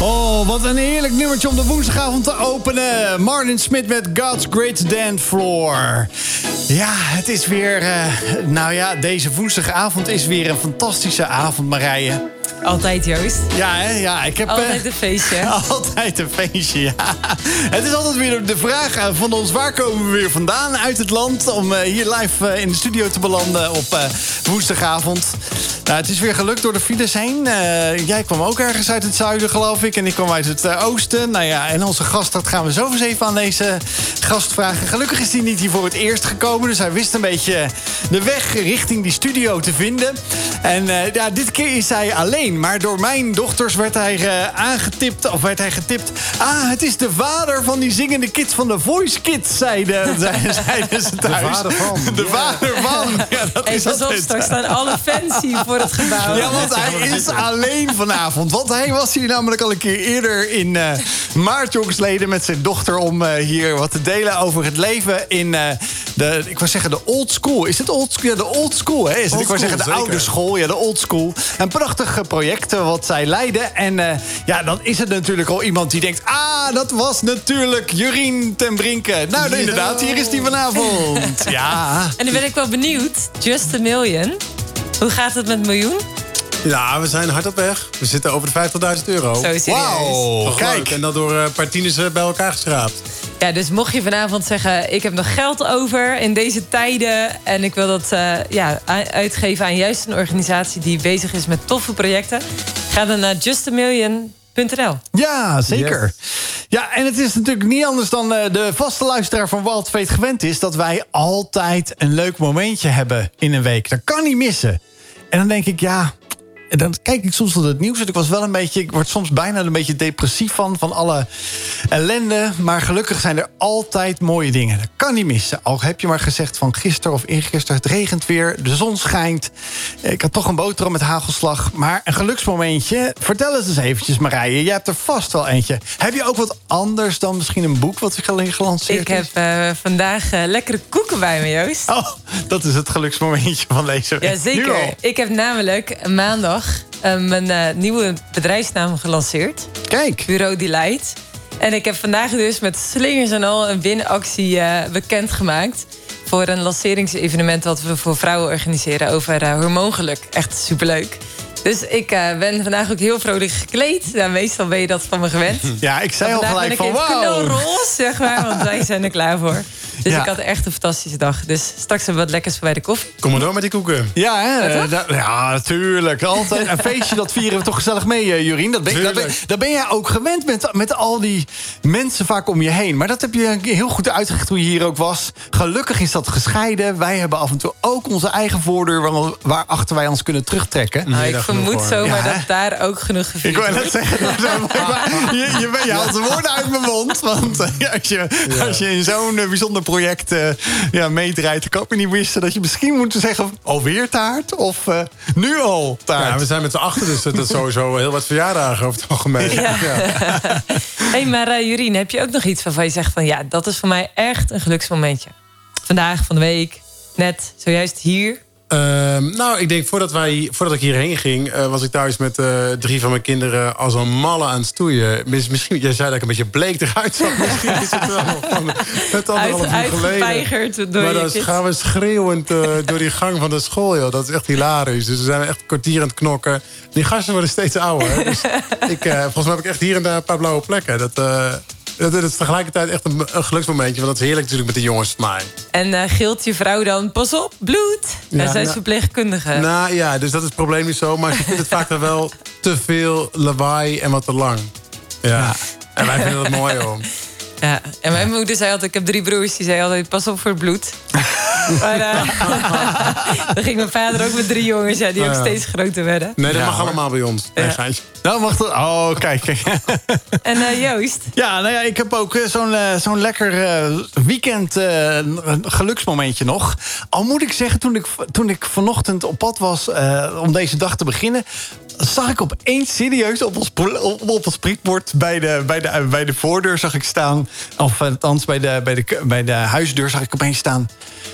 Oh, wat een heerlijk nummertje om de woensdagavond te openen. Martin Smith met God's Great Dance Floor. Ja, het is weer... Uh, nou ja, deze woensdagavond is weer een fantastische avond, Marije. Altijd, Joost. Ja, hè? ja ik heb... Altijd een feestje. altijd een feestje, ja. Het is altijd weer de vraag van ons... waar komen we weer vandaan uit het land... om uh, hier live in de studio te belanden op woensdagavond. Nou, het is weer gelukt door de files heen. jij kwam ook ergens uit het zuiden, geloof ik. En ik kwam uit het oosten. Nou ja, en onze gast, dat gaan we zo eens even aan deze gast vragen. Gelukkig is hij niet hier voor het eerst gekomen. Dus hij wist een beetje de weg richting die studio te vinden. En ja, dit keer is hij alleen maar door mijn dochters werd hij uh, aangetipt, of werd hij getipt... ah, het is de vader van die zingende kids van de Voice Kids, zeiden, zeiden ze thuis. De vader van. De vader van. Ja, dat hey, is pas op, straks staan alle fans hier voor het gebouw. Ja, want hij is alleen vanavond. Want hij was hier namelijk al een keer eerder in uh, maart jongsleden... met zijn dochter om uh, hier wat te delen over het leven in de... ik wou zeggen de old school. Is het old school? Ja, de old school, hè? Is het? ik wou zeggen de zeker. oude school. Ja, de old school. Een prachtig project wat zij leiden. En uh, ja, dan is het natuurlijk al iemand die denkt... ah, dat was natuurlijk Jurien ten Brinke. Nou, inderdaad, hier is die vanavond. ja. En dan ben ik wel benieuwd. Just a Million. Hoe gaat het met miljoen? Ja, we zijn hard op weg. We zitten over de 50.000 euro. Zo serieus. Wauw, kijk. En dat door een paar tieners bij elkaar geschraapt. Ja, dus mocht je vanavond zeggen... ik heb nog geld over in deze tijden... en ik wil dat uh, ja, uitgeven aan juist een organisatie... die bezig is met toffe projecten... ga dan naar justamillion.nl. Ja, zeker. Ja, en het is natuurlijk niet anders dan uh, de vaste luisteraar van Wild Fate gewend is... dat wij altijd een leuk momentje hebben in een week. Dat kan niet missen. En dan denk ik, ja, en dan kijk ik soms naar het nieuws. En ik was wel een beetje. Ik word soms bijna een beetje depressief van. Van alle ellende. Maar gelukkig zijn er altijd mooie dingen. Dat kan niet missen. Al heb je maar gezegd van gisteren of eergisteren. Het regent weer. De zon schijnt. Ik had toch een boterham met hagelslag. Maar een geluksmomentje. Vertel het eens eventjes, Marije. Jij hebt er vast wel eentje. Heb je ook wat anders dan misschien een boek wat gelanceerd Ik heb uh, vandaag uh, lekkere koeken bij me, Joost. Oh, dat is het geluksmomentje van deze week. Jazeker. Ik heb namelijk maandag uh, mijn uh, nieuwe bedrijfsnaam gelanceerd. Kijk. Bureau Delight. En ik heb vandaag dus met slingers en al een winactie uh, bekendgemaakt. Voor een lanceringsevenement wat we voor vrouwen organiseren over hormoongeluk. Echt superleuk. Dus ik ben vandaag ook heel vrolijk gekleed. Ja, meestal ben je dat van me gewend. Ja, ik zei al gelijk van wow. roze, zeg maar, want wij zijn er klaar voor. Dus ik had echt een fantastische dag. Dus straks hebben we wat lekkers bij de koffie. Kom maar door met die koeken. Ja, hè? Ja, ja, natuurlijk. Altijd een feestje, dat vieren we toch gezellig mee, eh, Jurien. Dat ben, dat ben, dat ben jij ook gewend met, met al die mensen vaak om je heen. Maar dat heb je heel goed uitgelegd toen je hier ook was. Gelukkig is dat gescheiden. Wij hebben af en toe ook onze eigen voordeur... waar, waarachter wij ons kunnen terugtrekken. Nou, ik vermoed zomaar ja, dat daar ook genoeg gevierd Ik wou net zeggen, je, je, je haalt de woorden uit mijn mond. Want eh, als je, als je in zo'n eh, bijzonder project uh, ja, meedraait. Ik ook niet wisten dat je misschien moet zeggen... alweer taart of uh, nu al taart. Ja, we zijn met z'n achter, dus dat is sowieso heel wat verjaardagen over het algemeen. Ja. ja. hey, maar uh, Jurien, heb je ook nog iets waarvan je zegt van... ja, dat is voor mij echt een geluksmomentje? Vandaag, van de week, net, zojuist hier... Uh, nou, ik denk voordat, wij, voordat ik hierheen ging... Uh, was ik thuis met uh, drie van mijn kinderen als een malle aan het stoeien. Misschien, jij zei dat ik een beetje bleek eruit zag. Misschien is het wel van het anderhalf uur geleden. Door maar dan gaan we schreeuwend uh, door die gang van de school. Joh. Dat is echt hilarisch. Dus we zijn echt kwartier aan het knokken. Die gasten worden steeds ouder. Dus ik, volgens mij heb ik echt hier en daar een paar blauwe plekken. Dat dat, is tegelijkertijd echt een, een, geluksmomentje. Want dat is heerlijk natuurlijk met de jongens van mij. En uh, gilt je vrouw dan, pas op, bloed? Ja, zij is nou, verpleegkundige. Nou ja, dus dat is het probleem niet zo. Maar ze vindt het vaak wel te veel lawaai en wat te lang. Ja. En wij vinden dat mooi hoor. Ja, en mijn moeder zei altijd, ik heb drie broers, die zei altijd, pas op voor het bloed. maar uh, dan ging mijn vader ook met drie jongens, ja, die ook steeds groter werden. Nee, dat mag allemaal bij ons. Nee, ja. Nou, mag dat? Oh, kijk. en uh, Joost? Ja, nou ja, ik heb ook zo'n uh, zo'n lekker weekend geluksmomentje nog. Al moet ik zeggen, toen ik, toen ik vanochtend op pad was om deze dag te beginnen zag ik opeens serieus op ons, op, ons prikbord bij de, bij, de, bij de voordeur zag ik staan. Of althans bij de, bij, de, bij de huisdeur zag ik opeens staan.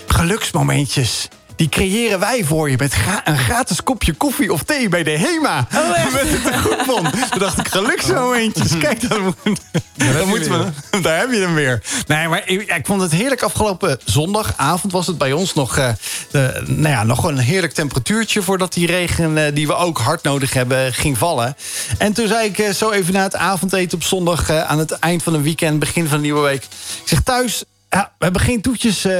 Geluksmomentjes. Die creëren wij voor je met gra- een gratis kopje koffie of thee bij de HEMA. Oh, met het tegoedbon. Toen dacht ik, geluksmomentjes. Kijk, dan, moet- dan moeten we, daar heb je hem weer. Nee, maar ik, vond het heerlijk afgelopen zondagavond was het bij ons nog, eh, de, nou ja, nog een heerlijk temperatuurtje voordat die regen eh, die we ook hard nodig hebben ging vallen. En toen zei ik eh, zo even na het avondeten op zondag aan het eind van een weekend, begin van een nieuwe week. Ik zeg thuis, ja, we hebben geen toetjes eh,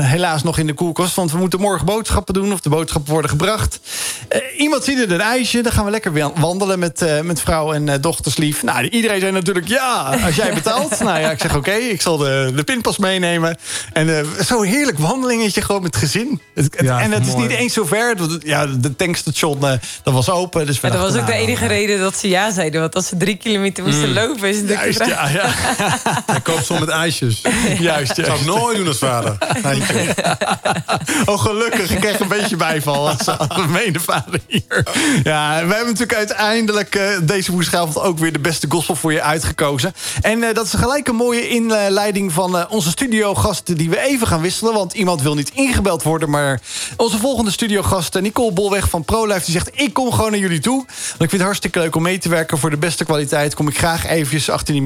helaas nog in de koelkast. Want we moeten morgen boodschappen doen. Of de boodschappen worden gebracht. Eh, iemand ziet er een ijsje. Dan gaan we lekker wandelen met, eh, met vrouw en eh, dochterslief. Nou, iedereen zei natuurlijk ja, als jij betaalt. nou ja, ik zeg oké, ik zal de, de pinpas meenemen. En eh, zo'n heerlijk wandelingetje gewoon met gezin. Het- het- Ja, en het is niet eens zo ver. Ja, de tankstation eh, dat was open. Dus dat was ook de nou, enige reden dat ze ja zeiden. Want als ze drie kilometer moesten lopen, is het natuurlijk Juist, ja, ja. Hij koopt soms met ijsjes. Juist, Dat zou ik nooit doen als vader. Oh, gelukkig. Ik kreeg een beetje bijval als algemene vader hier. Ja, we hebben natuurlijk uiteindelijk eh, deze woensdagavond ook weer de beste gospel voor je uitgekozen. En eh, dat is gelijk een mooie inleiding van eh, onze studiogasten die we even gaan wisselen. Want iemand wil niet ingebeld worden, maar onze volgende studiogast Nicole Bolweg van ProLife die zegt ik kom gewoon naar jullie toe. Want ik vind het hartstikke leuk om mee te werken voor de beste kwaliteit. Kom ik graag eventjes achter die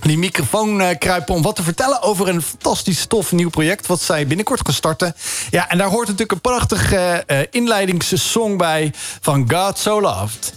die microfoon eh, kruipen om wat te vertellen over een fantastisch tof nieuw project wat zij binnenkort gaan starten. Ja, en daar hoort natuurlijk een prachtige eh, inleidingssong bij van God So Loved.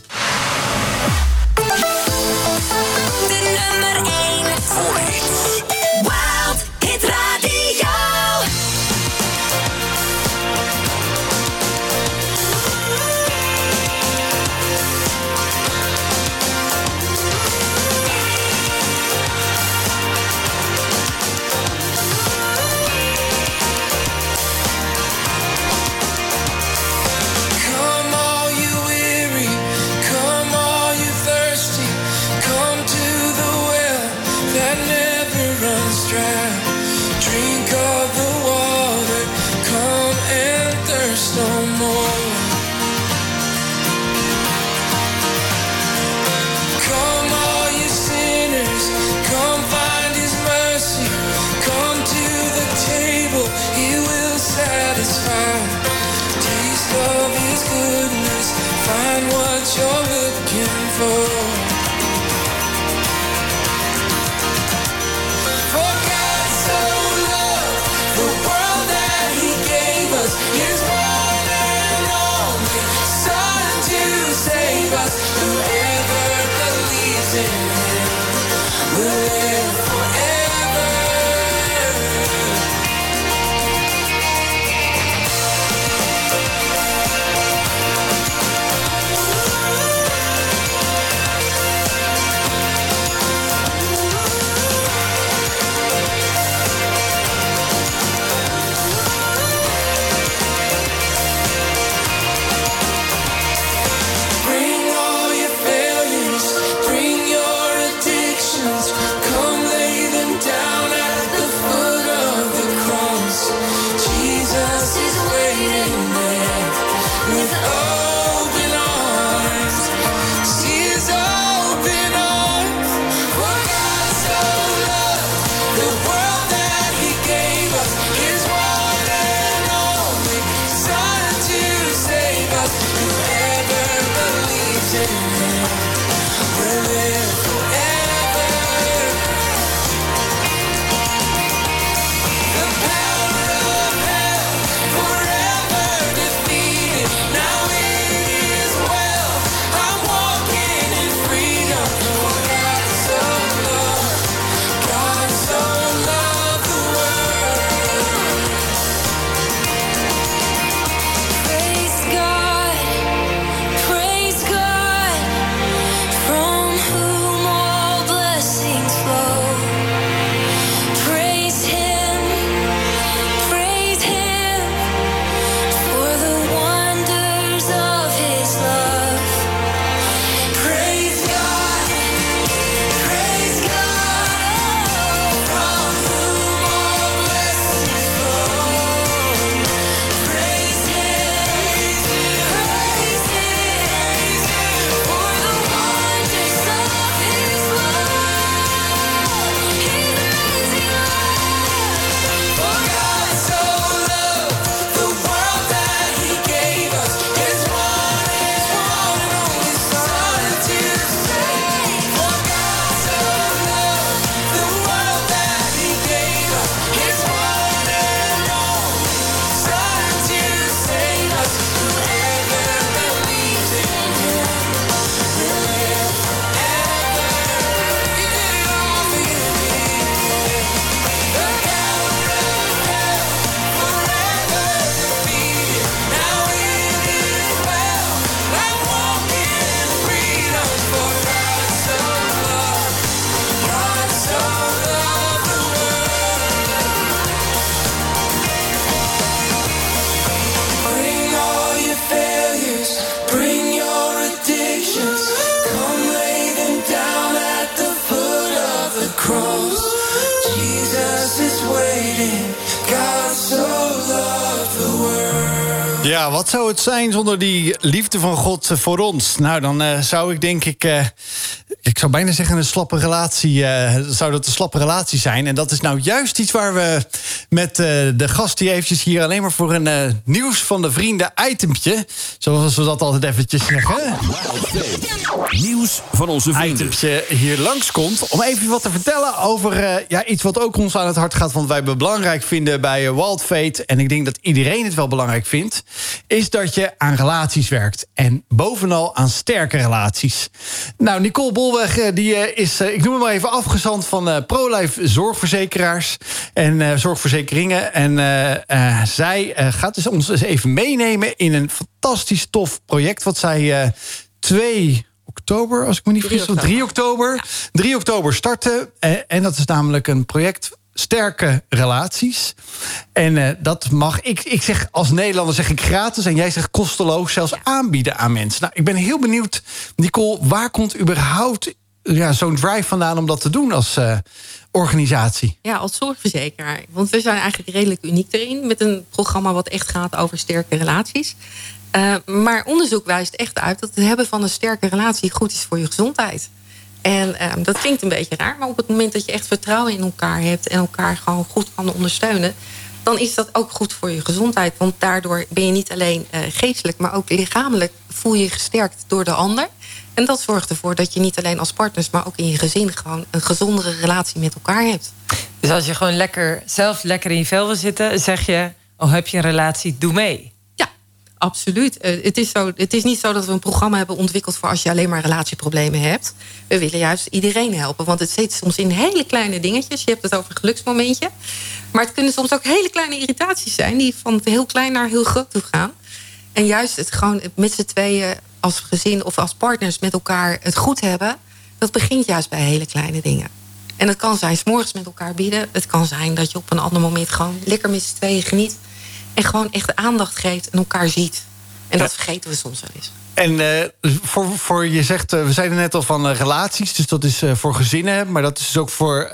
Wat zou het zijn zonder die liefde van God voor ons? Nou, dan eh, zou ik denk ik... eh, ik zou bijna zeggen een slappe relatie... eh, zou dat een slappe relatie zijn. En dat is nou juist iets waar we met eh, de gast... die eventjes hier alleen maar voor een eh, nieuws van de vrienden itempje... zoals we dat altijd eventjes zeggen... Nieuws van onze vrienden. itempje hier langskomt. Om even wat te vertellen over ja, iets wat ook ons aan het hart gaat. Want wij belangrijk vinden bij Wild Fate. En ik denk dat iedereen het wel belangrijk vindt. Is dat je aan relaties werkt. En bovenal aan sterke relaties. Nou, Nicole Bolweg eh, die, eh, is, eh, ik noem hem maar even afgezand van ProLife Zorgverzekeraars. En zorgverzekeringen. En zij gaat dus ons eens even meenemen in een fantastisch tof project. Wat zij eh 2 oktober, als ik me niet vergis, of 3 oktober. 3 oktober starten. En dat is namelijk een project sterke relaties. En eh, dat mag ik, ik zeg als Nederlander zeg ik gratis en jij zegt kosteloos zelfs aanbieden aan mensen. Nou, ik ben heel benieuwd, Nicole, waar komt überhaupt ja, zo'n drive vandaan om dat te doen als eh, organisatie? Ja, als zorgverzekeraar. Want we zijn eigenlijk redelijk uniek erin. Met een programma wat echt gaat over sterke relaties. Eh, maar onderzoek wijst echt uit dat het hebben van een sterke relatie goed is voor je gezondheid. En eh, dat klinkt een beetje raar, maar op het moment dat je echt vertrouwen in elkaar hebt en elkaar gewoon goed kan ondersteunen, dan is dat ook goed voor je gezondheid. Want daardoor ben je niet alleen eh, geestelijk, maar ook lichamelijk voel je gesterkt door de ander. En dat zorgt ervoor dat je niet alleen als partners, maar ook in je gezin gewoon een gezondere relatie met elkaar hebt. Dus als je gewoon lekker, zelf lekker in je vel wil zitten, zeg je: Oh, heb je een relatie? Doe mee. Absoluut. Eh, het, is zo, het is niet zo dat we een programma hebben ontwikkeld voor als je alleen maar relatieproblemen hebt. We willen juist iedereen helpen. Want het zit soms in hele kleine dingetjes. Je hebt het over een geluksmomentje. Maar het kunnen soms ook hele kleine irritaties zijn, die van heel klein naar heel groot toe gaan. En juist het gewoon met z'n tweeën als gezin of als partners met elkaar het goed hebben, dat begint juist bij hele kleine dingen. En het kan zijn s'morgens met elkaar bieden. Het kan zijn dat je op een ander moment gewoon lekker met z'n tweeën geniet. En gewoon echt aandacht geeft en elkaar ziet. En dat vergeten we soms wel eens. En eh, voor, voor je zegt, eh, we zeiden net al van eh, relaties, dus dat is voor gezinnen, maar dat is dus ook voor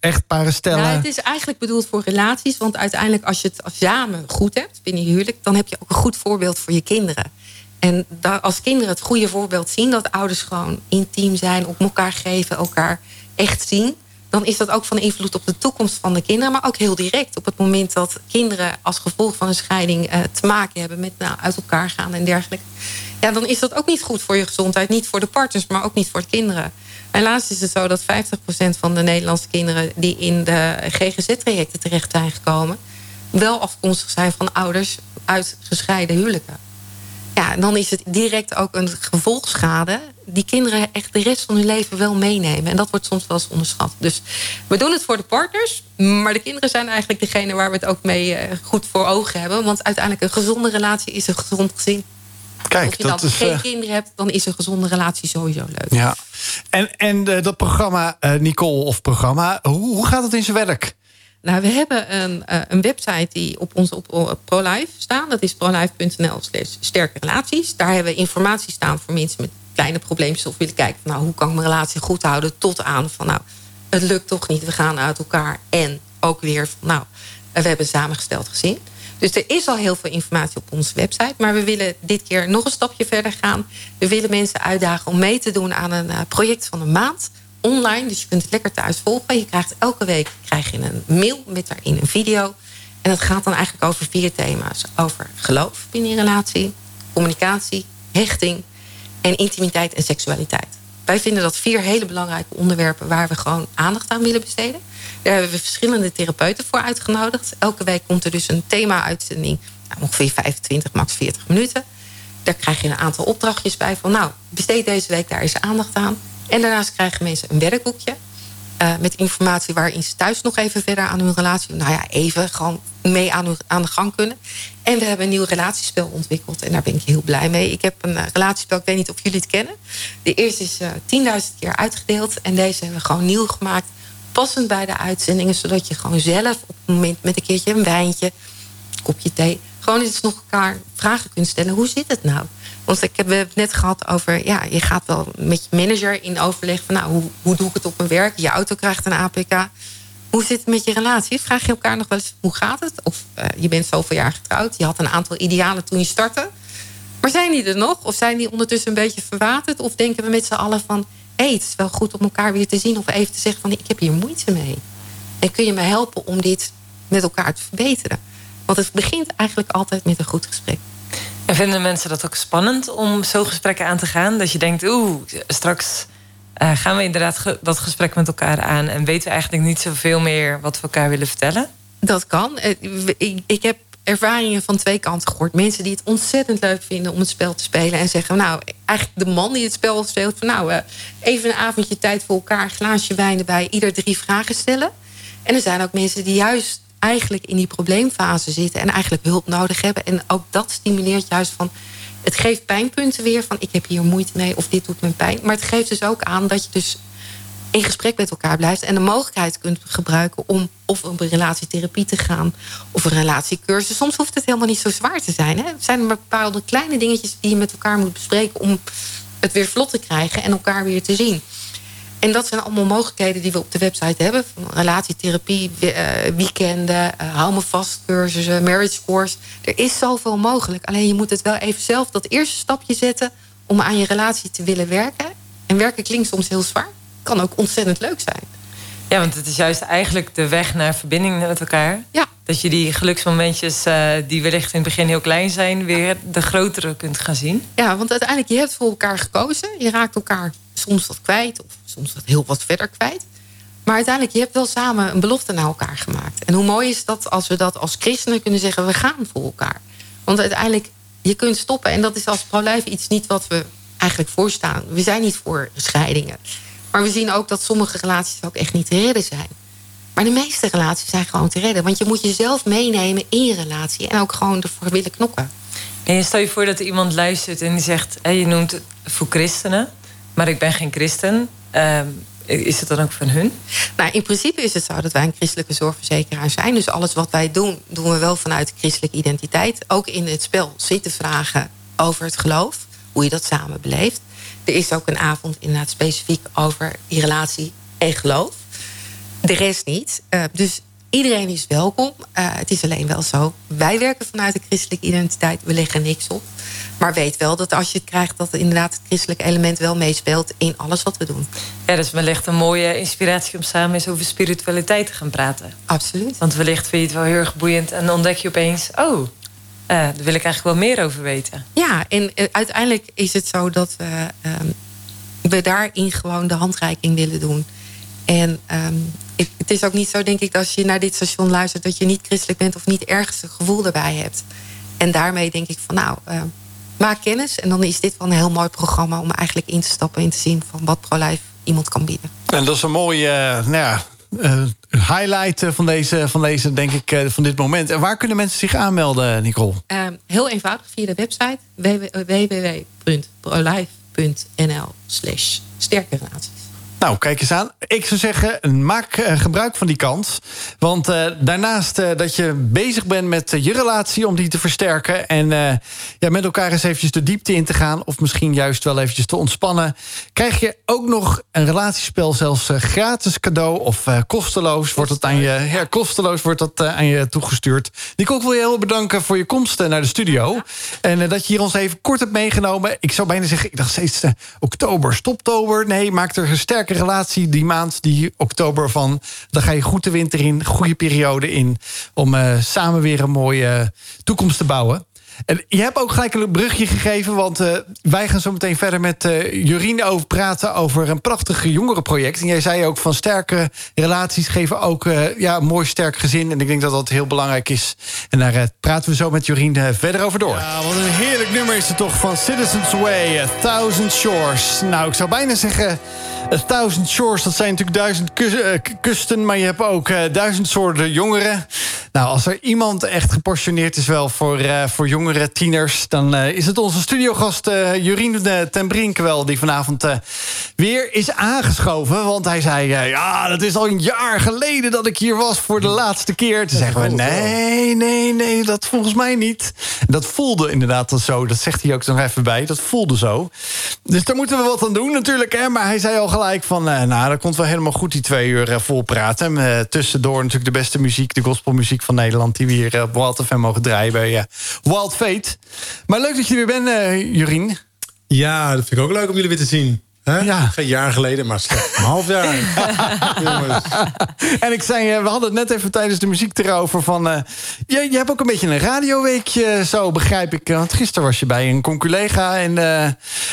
echtparen stellen. Nou, het is eigenlijk bedoeld voor relaties. Want uiteindelijk als je het samen goed hebt binnen je huwelijk... dan heb je ook een goed voorbeeld voor je kinderen. En daar, als kinderen het goede voorbeeld zien... dat ouders gewoon intiem zijn, op elkaar geven, elkaar echt zien... dan is dat ook van invloed op de toekomst van de kinderen. Maar ook heel direct op het moment dat kinderen als gevolg van een scheiding... eh, te maken hebben met nou, uit elkaar gaan en dergelijke... ja, dan is dat ook niet goed voor je gezondheid. Niet voor de partners, maar ook niet voor de kinderen. Helaas is het zo dat 50% van de Nederlandse kinderen... die in de GGZ-trajecten terecht zijn gekomen... wel afkomstig zijn van ouders uit gescheiden huwelijken. Ja, dan is het direct ook een gevolgschade... die kinderen echt de rest van hun leven wel meenemen. En dat wordt soms wel eens onderschat. Dus we doen het voor de partners... maar de kinderen zijn eigenlijk degene waar we het ook mee eh, goed voor ogen hebben. Want uiteindelijk een gezonde relatie is een gezond gezin. Kijk, Als je dan is. geen eh, kinderen hebt, dan is een gezonde relatie sowieso leuk. ja. En, en eh, dat programma, Nicole of programma, hoe, hoe gaat het in zijn werk? Nou, we hebben een, een website die op onze op, op ProLife staat. Dat is prolife.nl slash sterke relaties. Daar hebben we informatie staan voor mensen met kleine probleempjes... of willen kijken van nou, hoe kan ik mijn relatie goed houden... tot aan van nou, het lukt toch niet, we gaan uit elkaar. En ook weer van nou, we hebben samengesteld gezin. Dus er is al heel veel informatie op onze website. Maar we willen dit keer nog een stapje verder gaan. We willen mensen uitdagen om mee te doen aan een eh, project van een maand online. Dus je kunt het lekker thuis volgen. Je krijgt elke week krijg je een mail met daarin een video. En dat gaat dan eigenlijk over vier thema's. Over geloof binnen je relatie, communicatie, hechting en intimiteit en seksualiteit. Wij vinden dat vier hele belangrijke onderwerpen waar we gewoon aandacht aan willen besteden. Daar hebben we verschillende therapeuten voor uitgenodigd. Elke week komt er dus een thema-uitzending, nou, ongeveer 25, max 40 minuten. Daar krijg je een aantal opdrachtjes bij van, nou, besteed deze week daar eens aandacht aan. En daarnaast krijgen mensen een werkboekje. Eh, met informatie waarin ze thuis nog even verder aan hun relatie... nou ja, even gewoon mee aan, aan de gang kunnen. En we hebben een nieuw relatiespel ontwikkeld. En daar ben ik heel blij mee. Ik heb een eh, relatiespel, ik weet niet of jullie het kennen. De eerste is eh 10.000 keer uitgedeeld. En deze hebben we gewoon nieuw gemaakt. Passend bij de uitzendingen. Zodat je gewoon zelf op het moment met een keertje een wijntje... kopje thee... gewoon eens nog elkaar vragen kunt stellen. Hoe zit het nou? Want ik heb, het net gehad over... ja, je gaat wel met je manager in overleg van... nou, hoe, hoe doe ik het op mijn werk? Je auto krijgt een APK. Hoe zit het met je relatie? Vraag je elkaar nog wel eens, hoe gaat het? Of eh, je bent zoveel jaar getrouwd. Je had een aantal idealen toen je startte. Maar zijn die er nog? Of zijn die ondertussen een beetje verwaterd? Of denken we met z'n allen van... hé, hey, het is wel goed om elkaar weer te zien. Of even te zeggen van, ik heb hier moeite mee. En kun je me helpen om dit met elkaar te verbeteren? Want het begint eigenlijk altijd met een goed gesprek. En vinden mensen dat ook spannend om zo gesprekken aan te gaan? Dat je denkt, oeh, straks eh, gaan we inderdaad dat gesprek met elkaar aan... en weten we eigenlijk niet zoveel meer wat we elkaar willen vertellen? Dat kan. Eh, Ik, heb ervaringen van twee kanten gehoord. Mensen die het ontzettend leuk vinden om het spel te spelen. En zeggen, nou, eigenlijk de man die het spel speelt... van nou, eh, even een avondje tijd voor elkaar, glaasje wijn erbij... ieder drie vragen stellen. En er zijn ook mensen die juist eigenlijk in die probleemfase zitten... en eigenlijk hulp nodig hebben. En ook dat stimuleert juist van... het geeft pijnpunten weer van ik heb hier moeite mee... of dit doet me pijn. Maar het geeft dus ook aan dat je dus in gesprek met elkaar blijft en de mogelijkheid kunt gebruiken om of op een relatietherapie te gaan of een relatiecursus. Soms hoeft het helemaal niet zo zwaar te zijn. Hè? Het zijn maar bepaalde kleine dingetjes die je met elkaar moet bespreken om het weer vlot te krijgen en elkaar weer te zien. En dat zijn allemaal mogelijkheden die we op de website hebben. Van relatietherapie, eh, weekenden, eh, hou me vast cursussen, marriage course. Er is zoveel mogelijk. Alleen je moet het wel even zelf dat eerste stapje zetten om aan je relatie te willen werken. En werken klinkt soms heel zwaar. Kan ook ontzettend leuk zijn. Ja, want het is juist eigenlijk de weg naar verbinding met elkaar. Ja. Dat je die geluksmomentjes eh, die wellicht in het begin heel klein zijn... weer de grotere kunt gaan zien. Ja, want uiteindelijk, je hebt voor elkaar gekozen. Je raakt elkaar soms wat kwijt, of soms wat heel wat verder kwijt. Maar uiteindelijk, je hebt wel samen een belofte naar elkaar gemaakt. En hoe mooi is dat als we dat als christenen kunnen zeggen... we gaan voor elkaar. Want uiteindelijk, je kunt stoppen. En dat is als pro-life iets niet wat we eigenlijk voorstaan. We zijn niet voor scheidingen. Maar we zien ook dat sommige relaties ook echt niet te redden zijn. Maar de meeste relaties zijn gewoon te redden. Want je moet jezelf meenemen in je relatie. En ook gewoon ervoor willen knokken. En stel je voor dat iemand luistert en die zegt... Hé, je noemt het voor christenen, maar ik ben geen christen. Ehm, is het dan ook van hun? Nou, in principe is het zo dat wij een christelijke zorgverzekeraar zijn. Dus alles wat wij doen, doen we wel vanuit christelijke identiteit. Ook in het spel zitten vragen over het geloof. Hoe je dat samen beleeft. Er is ook een avond inderdaad specifiek over die relatie en geloof. De rest niet. Eh, dus iedereen is welkom. Eh, het is alleen wel zo. Wij werken vanuit de christelijke identiteit. We leggen niks op. Maar weet wel dat als je het krijgt... dat inderdaad het christelijke element wel meespeelt... in alles wat we doen. Ja, dus wellicht een mooie inspiratie om samen eens over spiritualiteit te gaan praten. Absoluut. Want wellicht vind je het wel heel erg boeiend en dan ontdek je opeens... oh, eh, daar wil ik eigenlijk wel meer over weten. Ja, en eh, uiteindelijk is het zo dat we, ehm, we daarin gewoon de handreiking willen doen. En ehm, ik, het is ook niet zo, denk ik, als je naar dit station luistert... dat je niet christelijk bent of niet ergens een gevoel daarbij hebt. En daarmee denk ik van, nou, eh, maak kennis. En dan is dit wel een heel mooi programma om eigenlijk in te stappen... en te zien van wat ProLife iemand kan bieden. En dat is een mooie eh, nou ja, eh, highlight eh, van deze, van deze, denk ik, van dit moment. En waar kunnen mensen zich aanmelden, Nicole? Ehm, heel eenvoudig via de website www.prolife.nl slash sterke relaties. Nou, kijk eens aan. Ik zou zeggen, maak eh, gebruik van die kans. Want eh, daarnaast eh, dat je bezig bent met je relatie... om die te versterken en ja, met elkaar eens eventjes de diepte in te gaan... of misschien juist wel eventjes te ontspannen... krijg je ook nog een relatiespel zelfs gratis cadeau... of kosteloos wordt het aan je, ja, kosteloos wordt dat aan je toegestuurd. Nicole, ik wil je heel bedanken voor je komst naar de studio. En dat je hier ons even kort hebt meegenomen. Ik zou bijna zeggen, ik dacht steeds oktober, stoptober. Nee, maak er een relatie die maand, die oktober van. Dan ga je goed de winter in, goede periode in... om eh, samen weer een mooie toekomst te bouwen. En je hebt ook gelijk een brugje gegeven, want eh, wij gaan zo meteen verder met Jorien over praten over een prachtig jongerenproject. En jij zei ook van sterke relaties geven ook ja, een mooi sterk gezin. En ik denk dat dat heel belangrijk is. En daar praten we zo met Jorien eh, verder over door. Ja, wat een heerlijk nummer is het toch van Citizens Way, A Thousand Shores. Nou, ik zou bijna zeggen, A Thousand Shores, dat zijn natuurlijk duizend kus- eh, k- kusten, maar je hebt ook eh, duizend soorten jongeren. Nou, als er iemand echt geportioneerd is wel voor, eh, voor jongere tieners... dan eh, is het onze studiogast uh, Jurien uh, ten Brink wel... die vanavond uh, weer is aangeschoven. Want hij zei, ja, dat is al een jaar geleden dat ik hier was voor de laatste keer. Toen zeggen we, nee, nee, nee, dat volgens mij niet. Dat voelde inderdaad al zo. Dat zegt hij ook nog even bij. Dat voelde zo. Dus daar moeten we wat aan doen natuurlijk. Hè? Maar hij zei al gelijk van, nou, dat komt wel helemaal goed die twee uur vol praten. tussendoor natuurlijk de beste muziek, de gospelmuziek van Nederland... die we hier op Wild FM mogen draaien bij Wild Fate. Maar leuk dat je weer bent, uh, Jurien. Ja, dat vind ik ook leuk om jullie weer te zien. Ja. Geen jaar geleden, maar slechts een half jaar. en ik zei, we hadden het net even tijdens de muziek erover van... Uh, je, je hebt ook een beetje een radioweekje, zo begrijp ik. Want gisteren was je bij een conculega in uh,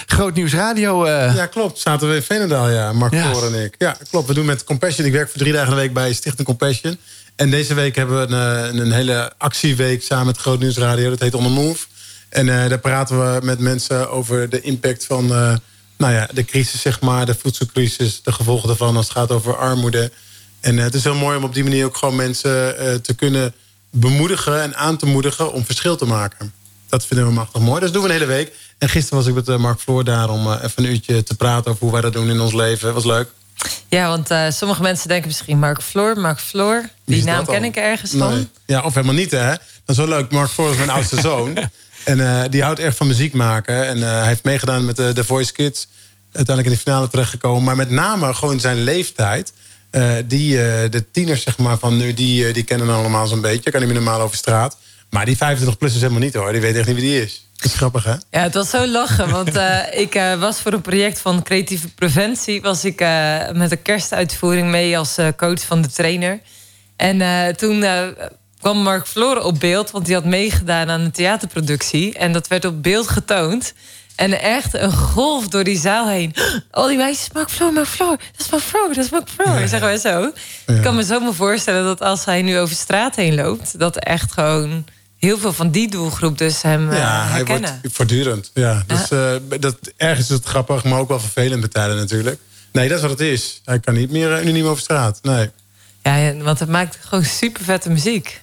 Groot Nieuws Radio. Uh. Ja, klopt. Zaten we in Veenendaal, ja. Mark ja. en ik. Ja, klopt. We doen met Compassion. Ik werk voor drie dagen de week bij Stichting Compassion. En deze week hebben we een, een hele actieweek samen met Groot Nieuws Radio. Dat heet On The Move. En daar praten we met mensen over de impact van nou ja, de crisis, zeg maar, de voedselcrisis, de gevolgen daarvan als het gaat over armoede. En uh, het is heel mooi om op die manier ook gewoon mensen te kunnen bemoedigen en aan te moedigen om verschil te maken. Dat vinden we machtig mooi. Dus dat doen we een hele week. En gisteren was ik met Mark Floor daar om even een uurtje te praten over hoe wij dat doen in ons leven. Dat was leuk. Ja, want sommige mensen denken misschien Mark Floor, Mark Floor. Die naam ken ik ergens van. Nee. Ja, of helemaal niet, hè? Dat is wel leuk. Mark Floor is mijn oudste zoon. En uh, die houdt echt van muziek maken. En uh, hij heeft meegedaan met de, The Voice Kids. Uiteindelijk in de finale terechtgekomen. Maar met name gewoon zijn leeftijd. Die, de tieners zeg maar, van nu, die, die kennen hem allemaal zo'n beetje. Kan meer normaal over straat. Maar die 25 plus is helemaal niet hoor. Die weet echt niet wie die is. Dat is grappig, hè? Ja, het was zo lachen. Want ik was voor een project van creatieve preventie... was ik met een kerstuitvoering mee als coach van de trainer. En toen kwam Mark Floren op beeld, want die had meegedaan aan een theaterproductie. En dat werd op beeld getoond. En echt een golf door die zaal heen. Al die meisjes, Mark Floor, Mark Floor. Dat is Mark Floor, dat is Mark Floor. Ja. Zeggen wij zo. Ik kan me zo maar voorstellen dat als hij nu over straat heen loopt... dat echt gewoon heel veel van die doelgroep dus hem ja, uh, herkennen. Hij wordt voortdurend. Ja, dus uh, dat, ergens is het grappig, maar ook wel vervelend tijden natuurlijk. Nee, dat is wat het is. Hij kan niet meer, nu niet meer over straat. Nee. Ja, want het maakt gewoon super vette muziek.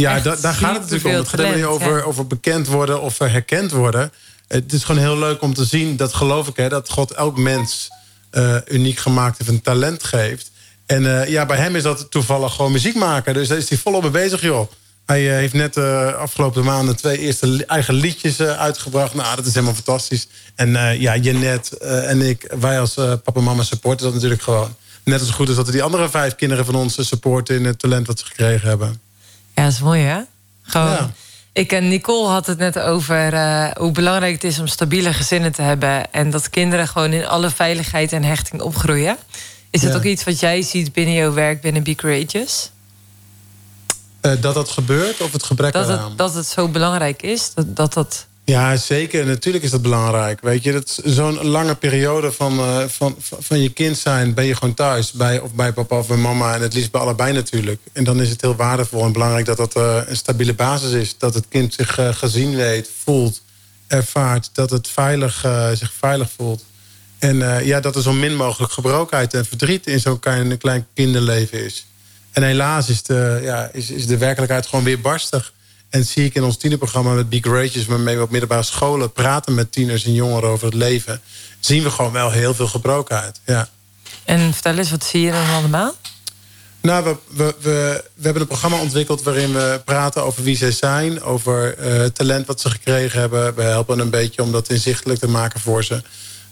Ja, da, daar gaat het natuurlijk om. Het gaat helemaal niet over, over bekend worden of herkend worden. Het is gewoon heel leuk om te zien, dat geloof ik, hè, dat God elk mens uh, uniek gemaakt heeft, een talent geeft. En uh, ja, bij hem is dat toevallig gewoon muziek maken. Dus daar is hij volop mee bezig, joh. Hij uh, heeft net uh, afgelopen maanden twee eerste eigen liedjes uitgebracht. Nou, dat is helemaal fantastisch. En ja, Jeannette en ik, wij als papa en mama supporten dat natuurlijk gewoon. Net als goed is dat we die andere vijf kinderen van ons supporten in het talent wat ze gekregen hebben. Ja, dat is mooi hè? Gewoon. Ik en Nicole had het net over uh, hoe belangrijk het is om stabiele gezinnen te hebben. En dat kinderen gewoon in alle veiligheid en hechting opgroeien. Is dat ook iets wat jij ziet binnen jouw werk binnen Be Courageous? Uh, dat dat gebeurt of het gebrek dat eraan? Het, dat het zo belangrijk is. Dat dat, dat ja, zeker. Natuurlijk is dat belangrijk. Weet je, dat zo'n lange periode van, uh, van, van je kind zijn, ben je gewoon thuis. Bij, of bij papa of bij mama. En het liefst bij allebei natuurlijk. En dan is het heel waardevol en belangrijk dat dat uh, een stabiele basis is. Dat het kind zich uh, gezien weet, voelt, ervaart. Dat het veilig, zich veilig voelt. En ja, dat er zo min mogelijk gebrokenheid en verdriet in zo'n klein, klein kinderleven is. En helaas is de, ja, is, is de werkelijkheid gewoon weer barstig. En zie ik in ons tienerprogramma met Be Courageous... waarmee we op middelbare scholen praten met tieners en jongeren over het leven... zien we gewoon wel heel veel gebrokenheid. Ja. En vertel eens, wat zie je dan allemaal? Nou, we, we, we, we hebben een programma ontwikkeld waarin we praten over wie zij zijn... over uh, talent wat ze gekregen hebben. We helpen een beetje om dat inzichtelijk te maken voor ze.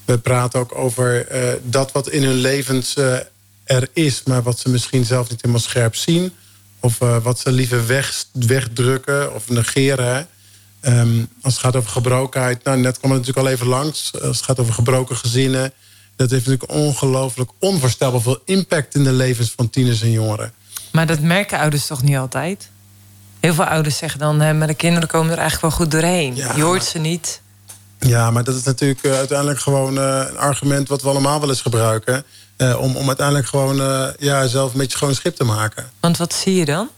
We praten ook over uh, dat wat in hun levens uh, er is... maar wat ze misschien zelf niet helemaal scherp zien... Of uh, wat ze liever weg, wegdrukken of negeren. Um, als het gaat over gebrokenheid. Nou, net kwam het natuurlijk al even langs. Als het gaat over gebroken gezinnen. Dat heeft natuurlijk ongelooflijk onvoorstelbaar veel impact in de levens van tieners en jongeren. Maar dat merken ouders toch niet altijd? Heel veel ouders zeggen dan, hè, maar de kinderen komen er eigenlijk wel goed doorheen. Ja, Je hoort ze niet. Ja, maar dat is natuurlijk uh, uiteindelijk gewoon uh, een argument wat we allemaal wel eens gebruiken. Uh, om, om uiteindelijk gewoon uh, ja, zelf een beetje schoon schip te maken. Want wat zie je dan?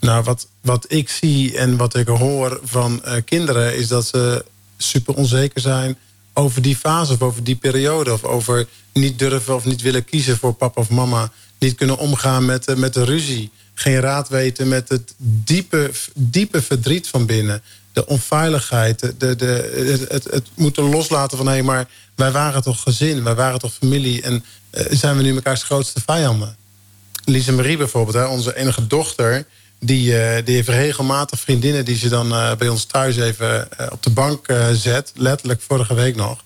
Nou, wat, wat ik zie en wat ik hoor van uh, kinderen... is dat ze super onzeker zijn over die fase of over die periode... of over niet durven of niet willen kiezen voor papa of mama... niet kunnen omgaan met, met de ruzie... geen raad weten met het diepe, diepe verdriet van binnen. De onveiligheid, de, de, het, het moeten loslaten van... hé, maar wij waren toch gezin, wij waren toch familie... en eh, zijn we nu mekaars grootste vijanden? Lise Marie bijvoorbeeld, hè, onze enige dochter... Die, eh, die heeft regelmatig vriendinnen die ze dan eh, bij ons thuis even op de bank zet. Letterlijk vorige week nog.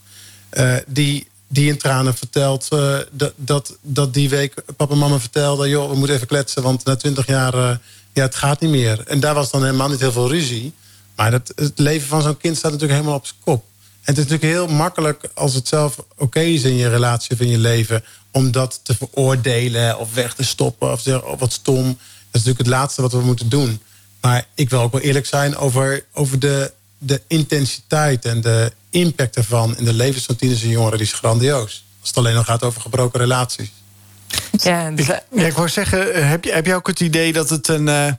Die, die in tranen vertelt dat, dat, dat die week papa en mama vertelden... joh, we moeten even kletsen, want na twintig jaar, ja, het gaat niet meer. En daar was dan helemaal niet heel veel ruzie. Maar dat, het leven van zo'n kind staat natuurlijk helemaal op zijn kop. En het is natuurlijk heel makkelijk als het zelf oké is in je relatie of in je leven... om dat te veroordelen of weg te stoppen of zeggen, oh, wat stom. Dat is natuurlijk het laatste wat we moeten doen. Maar ik wil ook wel eerlijk zijn over, over de, de intensiteit en de impact ervan... in de levens van tieners en jongeren, die is grandioos. Als het alleen al gaat over gebroken relaties. Ja, dus, Ik, ja, ik wou zeggen, heb je, heb je ook het idee dat het een. eh,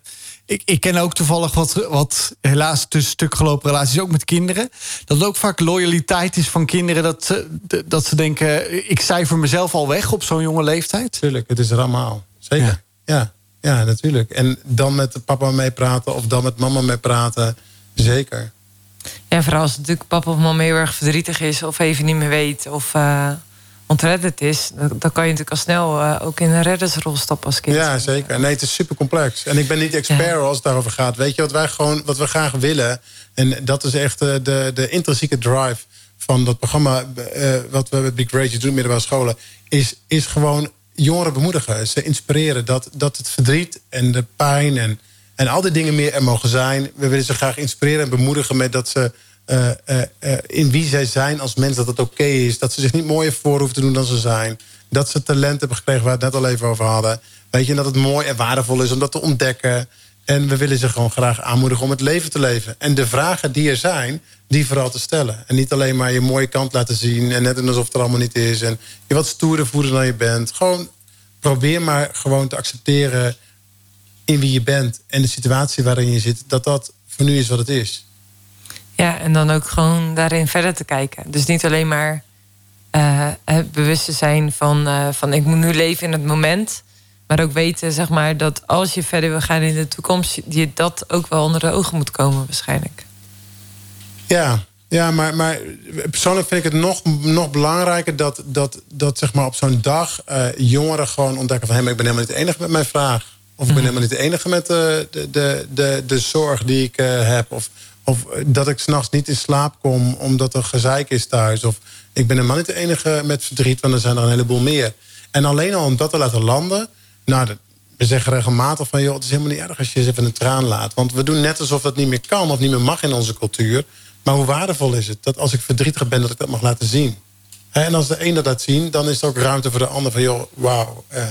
ik, ik ken ook toevallig wat, wat helaas tussen stuk gelopen relaties, ook met kinderen. Dat het ook vaak loyaliteit is van kinderen. Dat, dat ze denken, ik cijfer mezelf al weg op zo'n jonge leeftijd. Tuurlijk, het is er allemaal. Zeker. Ja. Ja. Ja, natuurlijk. En dan met papa mee praten of dan met mama mee praten. Zeker. ja, vooral als natuurlijk papa of mama heel erg verdrietig is... of even niet meer weet of eh ontredderd is... dan, dan kan je natuurlijk al snel eh, ook in een reddersrol stappen als kind. Ja, zeker. Nee, het is super complex. En ik ben niet expert Ja. als het daarover gaat. Weet je wat wij gewoon, wat we graag willen? En dat is echt eh, de, de intrinsieke drive van dat programma... eh, wat we met Big Rage doen, middelbare scholen... Is, is gewoon jongeren bemoedigen. Ze inspireren dat, dat het verdriet en de pijn... En, en al die dingen meer er mogen zijn. We willen ze graag inspireren en bemoedigen met dat ze... eh, eh, eh, in wie zij zijn als mens, dat het oké is. Dat ze zich niet mooier voor hoeven te doen dan ze zijn. Dat ze talent hebben gekregen waar we het net al even over hadden. Weet je, en dat het mooi en waardevol is om dat te ontdekken. En we willen ze gewoon graag aanmoedigen om het leven te leven. En de vragen die er zijn, die vooral te stellen. En niet alleen maar je mooie kant laten zien... en net alsof het er allemaal niet is. En je wat stoerder voelen dan je bent. Gewoon probeer maar gewoon te accepteren in wie je bent... en de situatie waarin je zit, dat dat voor nu is wat het is. Ja, en dan ook gewoon daarin verder te kijken. Dus niet alleen maar eh, het bewust te zijn van, eh, van ik moet nu leven in het moment. Maar ook weten, zeg maar, dat als je verder wil gaan in de toekomst, je dat ook wel onder de ogen moet komen, waarschijnlijk. Ja, ja maar, maar persoonlijk vind ik het nog, nog belangrijker dat, dat, dat zeg maar op zo'n dag eh, jongeren gewoon ontdekken van hé, maar ik ben helemaal niet de enige met mijn vraag. Of ik ben helemaal niet de enige met eh, de, de, de, de zorg die ik heb. Of, of eh, dat ik s'nachts niet in slaap kom omdat er gezeik is thuis. Of ik ben helemaal niet de enige met verdriet, want er zijn er een heleboel meer. En alleen al om dat te laten landen. Nou, dat- we zeggen regelmatig van joh, het is helemaal niet erg als je eens even een traan laat. Want we doen net alsof dat niet meer kan of niet meer mag in onze cultuur. Maar hoe waardevol is het dat als ik verdrietig ben, dat ik dat mag laten zien. En als de een dat laat zien, dan is er ook ruimte voor de ander van joh, wauw. eh,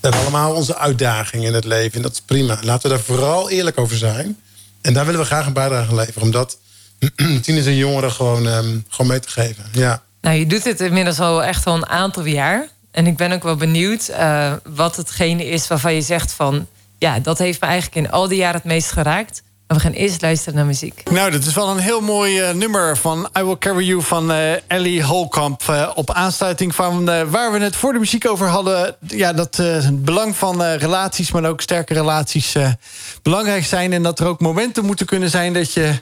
we hebben allemaal onze uitdagingen in het leven en dat is prima. Laten we daar vooral eerlijk over zijn. En daar willen we graag een bijdrage leveren. Om dat tieners en jongeren gewoon, ehm, gewoon mee te geven. Ja. Nou, je doet dit inmiddels al echt al een aantal jaar. En ik ben ook wel benieuwd eh, wat hetgene is waarvan je zegt van... ja, dat heeft me eigenlijk in al die jaren het meest geraakt. We gaan eerst luisteren naar muziek. Nou, dat is wel een heel mooi eh, nummer van I Will Carry You van eh, Ellie Holkamp. eh, op aansluiting van waar we het voor de muziek over hadden. Ja, dat het belang van relaties, maar ook sterke relaties belangrijk zijn. En dat er ook momenten moeten kunnen zijn dat je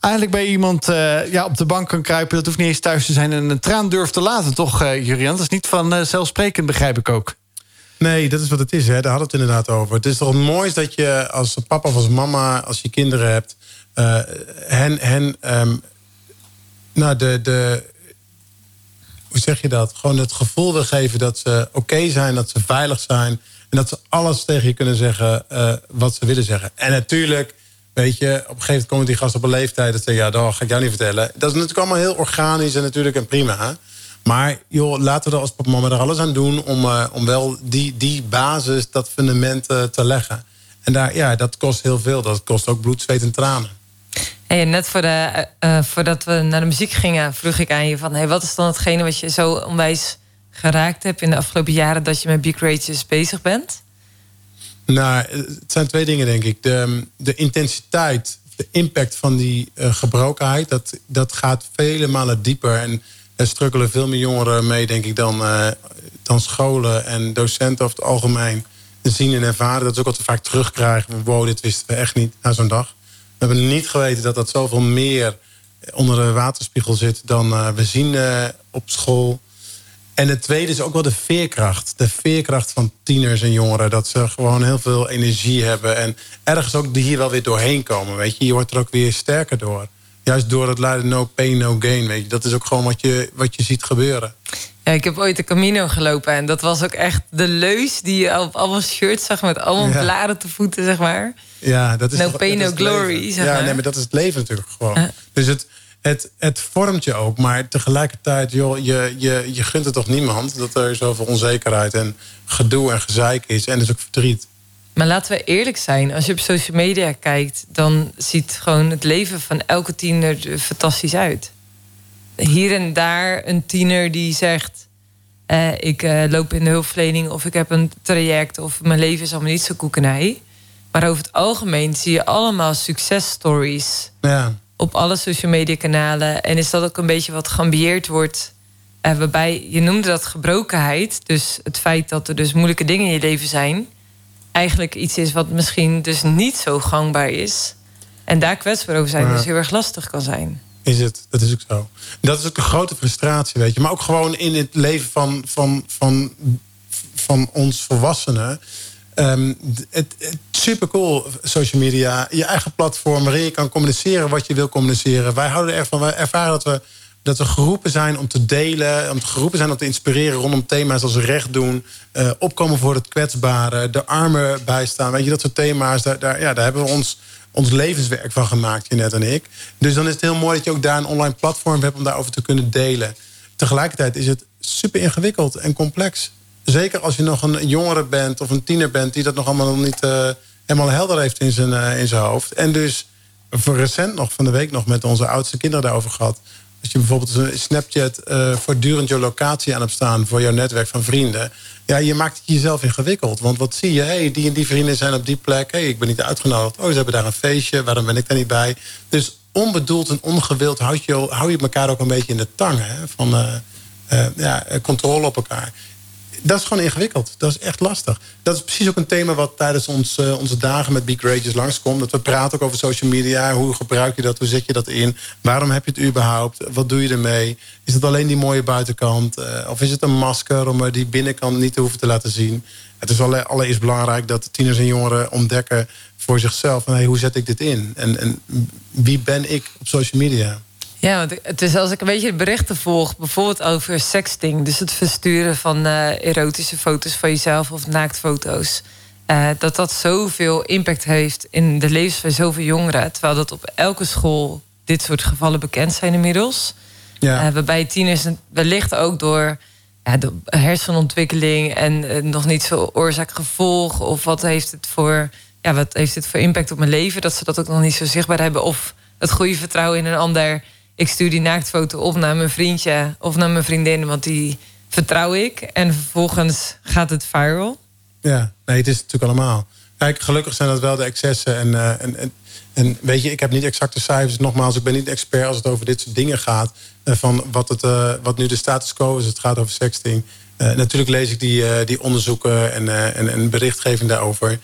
eigenlijk bij iemand ja, op de bank kan kruipen. Dat hoeft niet eens thuis te zijn en een traan durft te laten, toch, eh Jurian? Dat is niet van eh, zelfsprekend, begrijp ik ook. Nee, dat is wat het is. Hè. Daar we het inderdaad over. Het is toch het mooiste dat je als papa of als mama, als je kinderen hebt, eh, hen, hen ehm, nou, de, de, hoe zeg je dat? Gewoon het gevoel wil geven dat ze oké zijn, dat ze veilig zijn. En dat ze alles tegen je kunnen zeggen eh, wat ze willen zeggen. En natuurlijk, weet je, op een gegeven moment komen die gasten op een leeftijd dat ze ja, dat ga ik jou niet vertellen. Dat is natuurlijk allemaal heel organisch en natuurlijk en prima. hè. Maar joh, laten we er als mama er alles aan doen om, eh, om wel die, die basis, dat fundament eh, te leggen. En daar, ja, dat kost heel veel. Dat kost ook bloed, zweet en tranen. Hey, en net voor de, eh, voordat we naar de muziek gingen, vroeg ik aan je van: hey, wat is dan hetgene wat je zo onwijs geraakt hebt in de afgelopen jaren dat je met Big Rages bezig bent? Nou, het zijn twee dingen, denk ik. De, de intensiteit, de impact van die gebrokenheid... Dat, dat gaat vele malen dieper. En er struggelen veel meer jongeren mee, denk ik... dan, eh, dan scholen en docenten over het algemeen. zien en ervaren. Dat is ook wat we vaak terugkrijgen. Wow, dit wisten we echt niet na zo'n dag. We hebben niet geweten dat dat zoveel meer onder de waterspiegel zit dan eh, we zien eh, op school. En het tweede is ook wel de veerkracht. De veerkracht van tieners en jongeren. Dat ze gewoon heel veel energie hebben. En ergens ook hier wel weer doorheen komen. Weet je, je wordt er ook weer sterker door. Juist door het leiden no pain, no gain. Weet je. Dat is ook gewoon wat je, wat je ziet gebeuren. Ja, ik heb ooit de Camino gelopen en dat was ook echt de leus die je op allemaal shirts zag met allemaal Ja. bladen te voeten, zeg maar. Ja, dat is No toch- pain, no glory, zeg ja, maar. nee, maar dat is het leven natuurlijk gewoon. Ja. Dus het, het, het vormt je ook. Maar tegelijkertijd, joh, je, je, je gunt het toch niemand... dat er zoveel onzekerheid en gedoe en gezeik is. En dus ook verdriet. Maar laten we eerlijk zijn, als je op social media kijkt, dan ziet gewoon het leven van elke tiener er fantastisch uit. Hier en daar een tiener die zegt: eh, Ik eh, loop in de hulpverlening of ik heb een traject of mijn leven is allemaal niet zo koekenij. Maar over het algemeen zie je allemaal successtories Ja, op alle social media kanalen. En is dat ook een beetje wat geambieerd wordt. eh, waarbij je noemde dat gebrokenheid. Dus het feit dat er dus moeilijke dingen in je leven zijn. Eigenlijk iets is wat misschien dus niet zo gangbaar is. En daar kwetsbaar over zijn Ja. dus heel erg lastig kan zijn. is het. Dat is ook zo. Dat is ook de grote frustratie, weet je. Maar ook gewoon in het leven van, van, van, van ons volwassenen. Het, het super cool, social media. Je eigen platform waarin je kan communiceren wat je wil communiceren. Wij houden ervan, wij ervaren dat we, dat we geroepen zijn om te delen. Om geroepen zijn om te inspireren rondom thema's als recht doen. eh, opkomen voor het kwetsbare. De armen bijstaan. Weet je, dat soort thema's. Daar, daar, ja, daar hebben we ons, ons levenswerk van gemaakt, Jeanette en ik. Dus dan is het heel mooi dat je ook daar een online platform hebt om daarover te kunnen delen. Tegelijkertijd is het super ingewikkeld en complex. Zeker als je nog een jongere bent of een tiener bent die dat nog allemaal nog niet eh, helemaal helder heeft in zijn, eh, in zijn hoofd. En dus voor recent nog, van de week nog met onze oudste kinderen daarover gehad. Als je bijvoorbeeld Snapchat eh, voortdurend je locatie aan hebt staan voor jouw netwerk van vrienden. Ja, je maakt het jezelf ingewikkeld. Want wat zie je? Hey, die en die vrienden zijn op die plek. Hey, ik ben niet uitgenodigd. Oh, ze hebben daar een feestje. Waarom ben ik daar niet bij? Dus onbedoeld en ongewild houd je, hou je elkaar ook een beetje in de tang. Hè? Van eh, eh, ja, controle op elkaar. Dat is gewoon ingewikkeld. Dat is echt lastig. Dat is precies ook een thema wat tijdens ons, eh, onze dagen met Be Courageous langskomt. Dat we praten ook over social media. Hoe gebruik je dat? Hoe zet je dat in? Waarom heb je het überhaupt? Wat doe je ermee? Is het alleen die mooie buitenkant? Eh, of is het een masker om eh, die binnenkant niet te hoeven te laten zien? Het is alle- allereerst belangrijk dat tieners en jongeren ontdekken voor zichzelf. Van, hey, hoe zet ik dit in? En, en wie ben ik op social media? Ja, want het is als ik een beetje de berichten volg, bijvoorbeeld over sexting, dus het versturen van eh, erotische foto's van jezelf of naaktfoto's, eh, dat dat zoveel impact heeft in de levens van zoveel jongeren, terwijl dat op elke school dit soort gevallen bekend zijn inmiddels. Ja. Eh, waarbij tieners wellicht ook door ja, de hersenontwikkeling en nog niet zo oorzaak-gevolg. Of wat heeft het voor ja, wat heeft het voor impact op mijn leven? Dat ze dat ook nog niet zo zichtbaar hebben. Of het goede vertrouwen in een ander. Ik stuur die naaktfoto op naar mijn vriendje of naar mijn vriendin, want die vertrouw ik. En vervolgens gaat het viral. Ja, nee, het is natuurlijk allemaal. Kijk, gelukkig zijn dat wel de excessen. En, eh, weet je, ik heb niet exacte cijfers. Nogmaals, ik ben niet expert als het over dit soort dingen gaat. eh, van wat, het, eh, wat nu de status quo is. Het gaat over sexting. Natuurlijk lees ik die, die onderzoeken en, en, en berichtgeving daarover.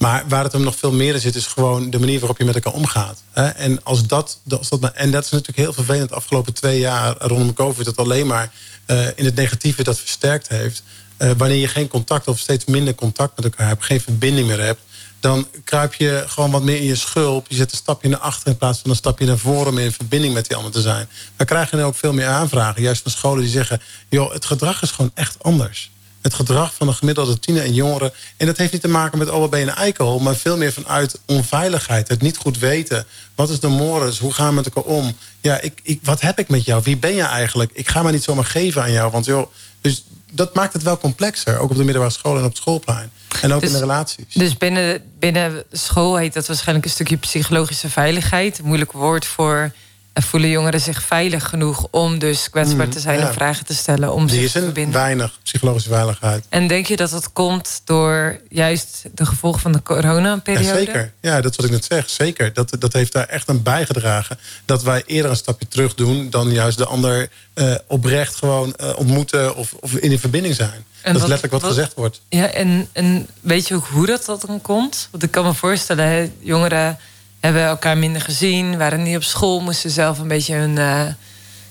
Maar waar het hem nog veel meer in zit, is gewoon de manier waarop je met elkaar omgaat. En, als dat, als dat, en dat is natuurlijk heel vervelend de afgelopen twee jaar rondom COVID, dat alleen maar eh, in het negatieve dat versterkt heeft. Eh, wanneer je geen contact of steeds minder contact met elkaar hebt, geen verbinding meer hebt, dan kruip je gewoon wat meer in je schulp. Je zet een stapje naar achter in plaats van een stapje naar voren om in verbinding met die ander te zijn. Dan krijg je nu ook veel meer aanvragen, juist van scholen die zeggen: joh, het gedrag is gewoon echt anders het gedrag van een gemiddelde tiener en jongeren. En dat heeft niet te maken met, je een eikel? Maar veel meer vanuit onveiligheid. Het niet goed weten. Wat is de mores? Hoe gaan we met elkaar om? Ja, ik, ik, wat heb ik met jou? Wie ben je eigenlijk? Ik ga me niet zomaar geven aan jou. Want joh, dus dat maakt het wel complexer. Ook op de middelbare school en op het schoolplein. En ook Dus- in de relaties. Dus binnen, binnen school heet dat waarschijnlijk een stukje psychologische veiligheid. Moeilijk woord voor voelen jongeren zich veilig genoeg om dus kwetsbaar te zijn ja. en vragen te stellen om Die zich is te verbinden? weinig psychologische veiligheid. En denk je dat dat komt door juist de gevolgen van de Ja, coronaperiode? zeker. Ja, dat is wat ik net zeg. Zeker. Dat, dat heeft daar echt aan bijgedragen. Dat wij eerder een stapje terug doen dan juist de ander eh, oprecht gewoon eh, ontmoeten of, of in een verbinding zijn. dat is letterlijk wat, wat- gezegd wordt. Ja, en, en weet je ook hoe dat, dat dan komt? Want ik kan me voorstellen, hè, jongeren hebben elkaar minder gezien, waren niet op school, moesten zelf een beetje eh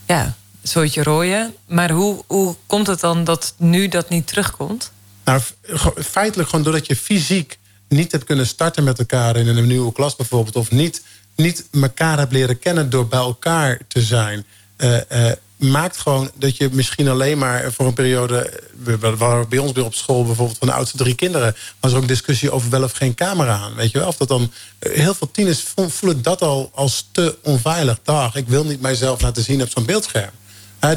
ja, soortje rooien. Maar hoe, hoe komt het dan dat nu dat niet terugkomt? Nou, feitelijk gewoon doordat je fysiek niet hebt kunnen starten met elkaar in een nieuwe klas bijvoorbeeld, of niet, niet elkaar hebt leren kennen door bij elkaar te zijn, eh, eh, maakt gewoon dat je misschien alleen maar voor een periode. Waren bij ons weer op school bijvoorbeeld van de oudste drie kinderen, was er ook discussie over wel of geen camera aan. Weet je wel? Of dat dan eh, heel veel tieners vo- voelen dat al als te onveilig. Dag, ik wil niet mijzelf laten zien op zo'n beeldscherm.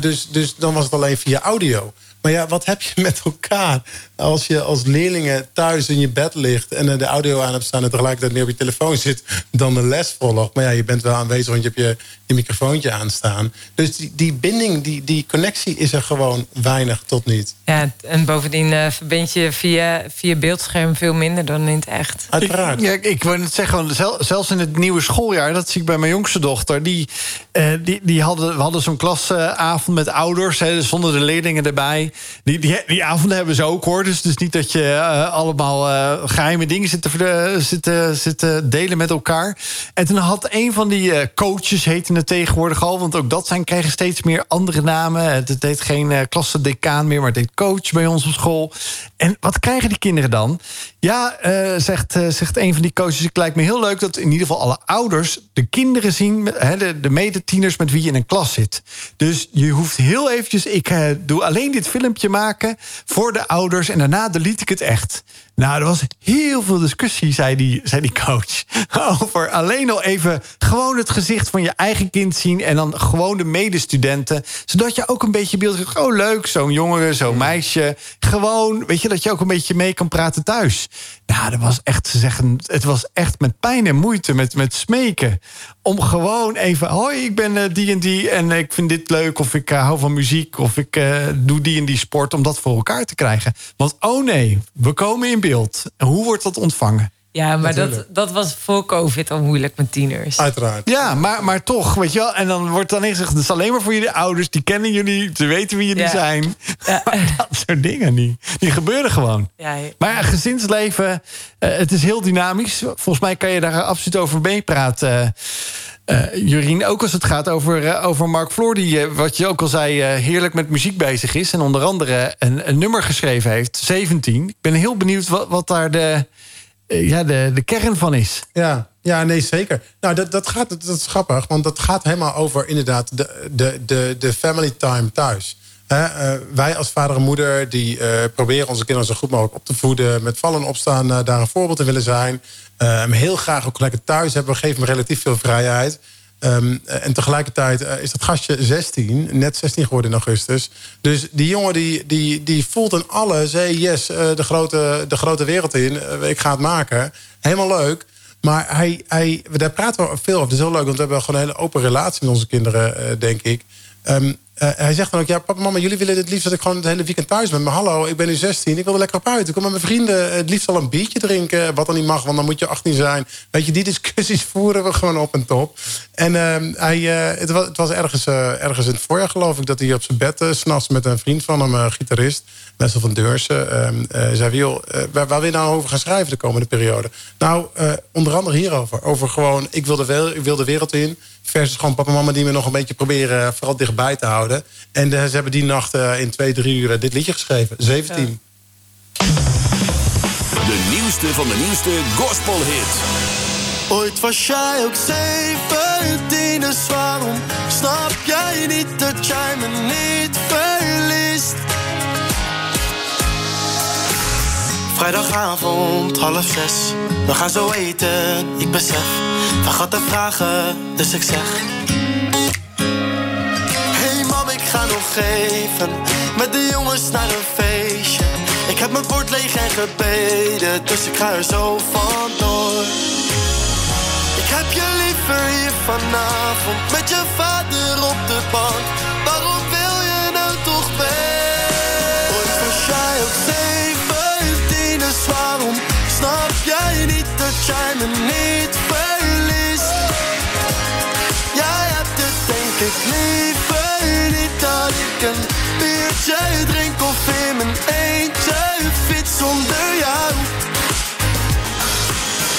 Dus, dus dan was het alleen via audio. Maar ja, wat heb je met elkaar als je als leerlingen thuis in je bed ligt en er de audio aan hebt staan en tegelijkertijd niet op je telefoon zit, dan de les volgt. Maar ja, je bent wel aanwezig, want je hebt je, je microfoontje aanstaan. Dus die, die binding, die, die connectie is er gewoon weinig tot niet. Ja, en bovendien eh, verbind je via, via beeldscherm veel minder dan in het echt. Uiteraard. Ja, ik- ik wou net zeggen, zelfs in het nieuwe schooljaar, dat zie ik bij mijn jongste dochter, die, eh, die, die hadden, we hadden zo'n klasavond met ouders, hè, dus zonder de leerlingen erbij. Die, die, avonden hebben ze ook hoor, dus het is niet dat je eh, allemaal eh, geheime dingen zit te, ver- zit, te- delen met elkaar. En toen had een van die eh, coaches, heten het tegenwoordig al, want ook dat zijn, krijgen steeds meer andere namen. Het deed geen eh klassendecaan meer, maar het coach bij ons op school. En wat krijgen die kinderen dan? Ja, eh, zegt, eh, zegt een van die coaches, het lijkt me heel leuk dat in ieder geval alle ouders de kinderen zien, de, de medetieners met wie je in een klas zit. Dus je hoeft heel eventjes, ik eh, doe alleen dit filmpje maken voor de ouders en daarna delete ik het echt. Nou, er was heel veel discussie, zei die, zei die coach. Over alleen al even gewoon het gezicht van je eigen kind zien. En dan gewoon de medestudenten. Zodat je ook een beetje beeld krijgt. Oh, leuk, zo'n jongere, zo'n meisje. Gewoon, weet je, dat je ook een beetje mee kan praten thuis. Nou, dat was echt, ze zeggen, het was echt met pijn en moeite, met, met smeken. Om gewoon even, hoi, ik ben eh, die en die en ik vind dit leuk. Of ik eh, hou van muziek. Of ik eh, doe die en die sport. Om dat voor elkaar te krijgen. Want, oh nee, we komen in beeld. En hoe wordt dat ontvangen? Ja, maar dat, Natuurlijk. dat was voor COVID al moeilijk met tieners. Uiteraard. Ja, maar, maar toch, weet je wel. En dan wordt dan gezegd, het is alleen maar voor jullie ouders. Die kennen jullie, ze weten wie jullie Ja. zijn. Ja. Maar dat soort dingen, die, die gebeuren gewoon. Ja, Maar gezinsleven, eh, het is heel dynamisch. Volgens mij kan je daar absoluut over meepraten. Eh Jurien, ook als het gaat over, eh, over Mark Floor... die, eh, wat je ook al zei, heerlijk met muziek bezig is... en onder andere een, nummer geschreven heeft, 17. Ik ben heel benieuwd wat, wat daar de, ja, de, de kern van is. Ja, ja, nee, zeker. Nou, dat, dat, gaat, dat is grappig, want dat gaat helemaal over inderdaad de, de, de, de family time thuis. Eh, wij als vader en moeder die eh, proberen onze kinderen zo goed mogelijk op te voeden. Met vallen en opstaan eh, daar een voorbeeld in willen zijn. Eh, heel graag ook lekker thuis hebben. Geven hem relatief veel vrijheid. Ehm, en tegelijkertijd is dat gastje 16, net 16 geworden in augustus. Dus die jongen die, die, die voelt in alles, hey, yes, de, grote, de grote wereld in. Ik ga het maken. Helemaal leuk. Maar hij, hij, daar praten we veel over. Het is heel leuk, want we hebben gewoon een hele open relatie met onze kinderen, denk ik. Ehm, eh, hij zegt dan ook, ja, papa, mama, jullie willen het liefst dat ik gewoon het hele weekend thuis ben. Maar hallo, ik ben nu 16, ik wil er lekker op uit. Ik kom met mijn vrienden eh, het liefst al een biertje drinken. Wat dan niet mag, want dan moet je 18 zijn. Weet je, die discussies voeren we gewoon op en top. En ehm, hij, eh, het, was, het was ergens, eh, ergens in het voorjaar, geloof ik, dat hij op zijn bed s'nachts met een vriend van hem, gitarist, Wessel van Deursen, uh, zei: joh, waar, waar wil je nou over gaan schrijven de komende periode? Nou, onder andere hierover. Over gewoon, ik wil, de, ik wil de wereld in. Versus gewoon papa en mama die me nog een beetje proberen vooral dichtbij te houden. En uh, ze hebben die nacht uh, in twee, drie uur dit liedje geschreven. 17. Ja. De nieuwste van de nieuwste gospelhit. Ooit was jij ook 17, dus waarom snap jij niet dat jij me niet Vrijdagavond, half zes, we gaan zo eten, ik besef. Waar gaat de vragen, dus ik zeg. Hey mam, ik ga nog even met de jongens naar een feestje. Ik heb mijn bord leeg en gebeden, dus ik ga er zo vandoor. Ik heb je liever hier vanavond met je vader op de bank. Jij me niet verliest? Jij hebt het denk ik liever niet dat ik een biertje drink of in mijn eentje fiets zonder jou.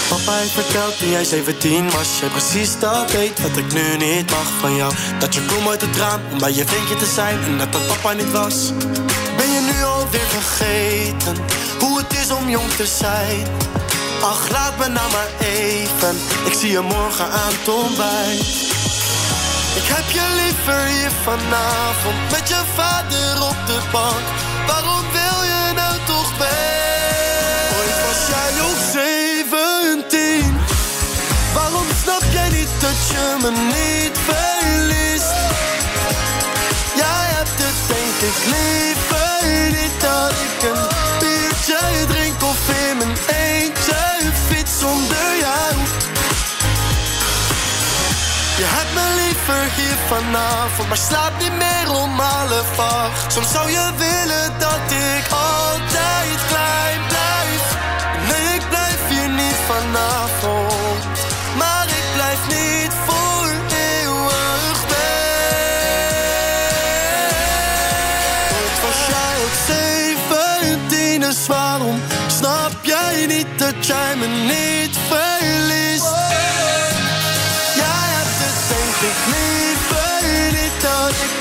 Papa heeft verteld toen jij 17 was Jij precies dat weet wat ik nu niet mag van jou Dat je kwam uit het raam om bij je vriendje te zijn En dat dat papa niet was Ben je nu alweer vergeten Hoe het is om jong te zijn Ach, laat me nou maar even. Ik zie je morgen aan het ontbijt. Ik heb je liever hier vanavond Met je vader op de bank. Waarom wil je nou toch weg? Ooit was jij ook 17 Waarom snap jij niet dat je me niet vanavond, maar slaap niet meer om half acht. Soms zou je willen dat ik altijd klein blijf. Ik blijf hier niet vanavond, maar ik blijf niet voor eeuwig weg. Ooit was jij ook 17, dus waarom snap jij niet dat jij me niet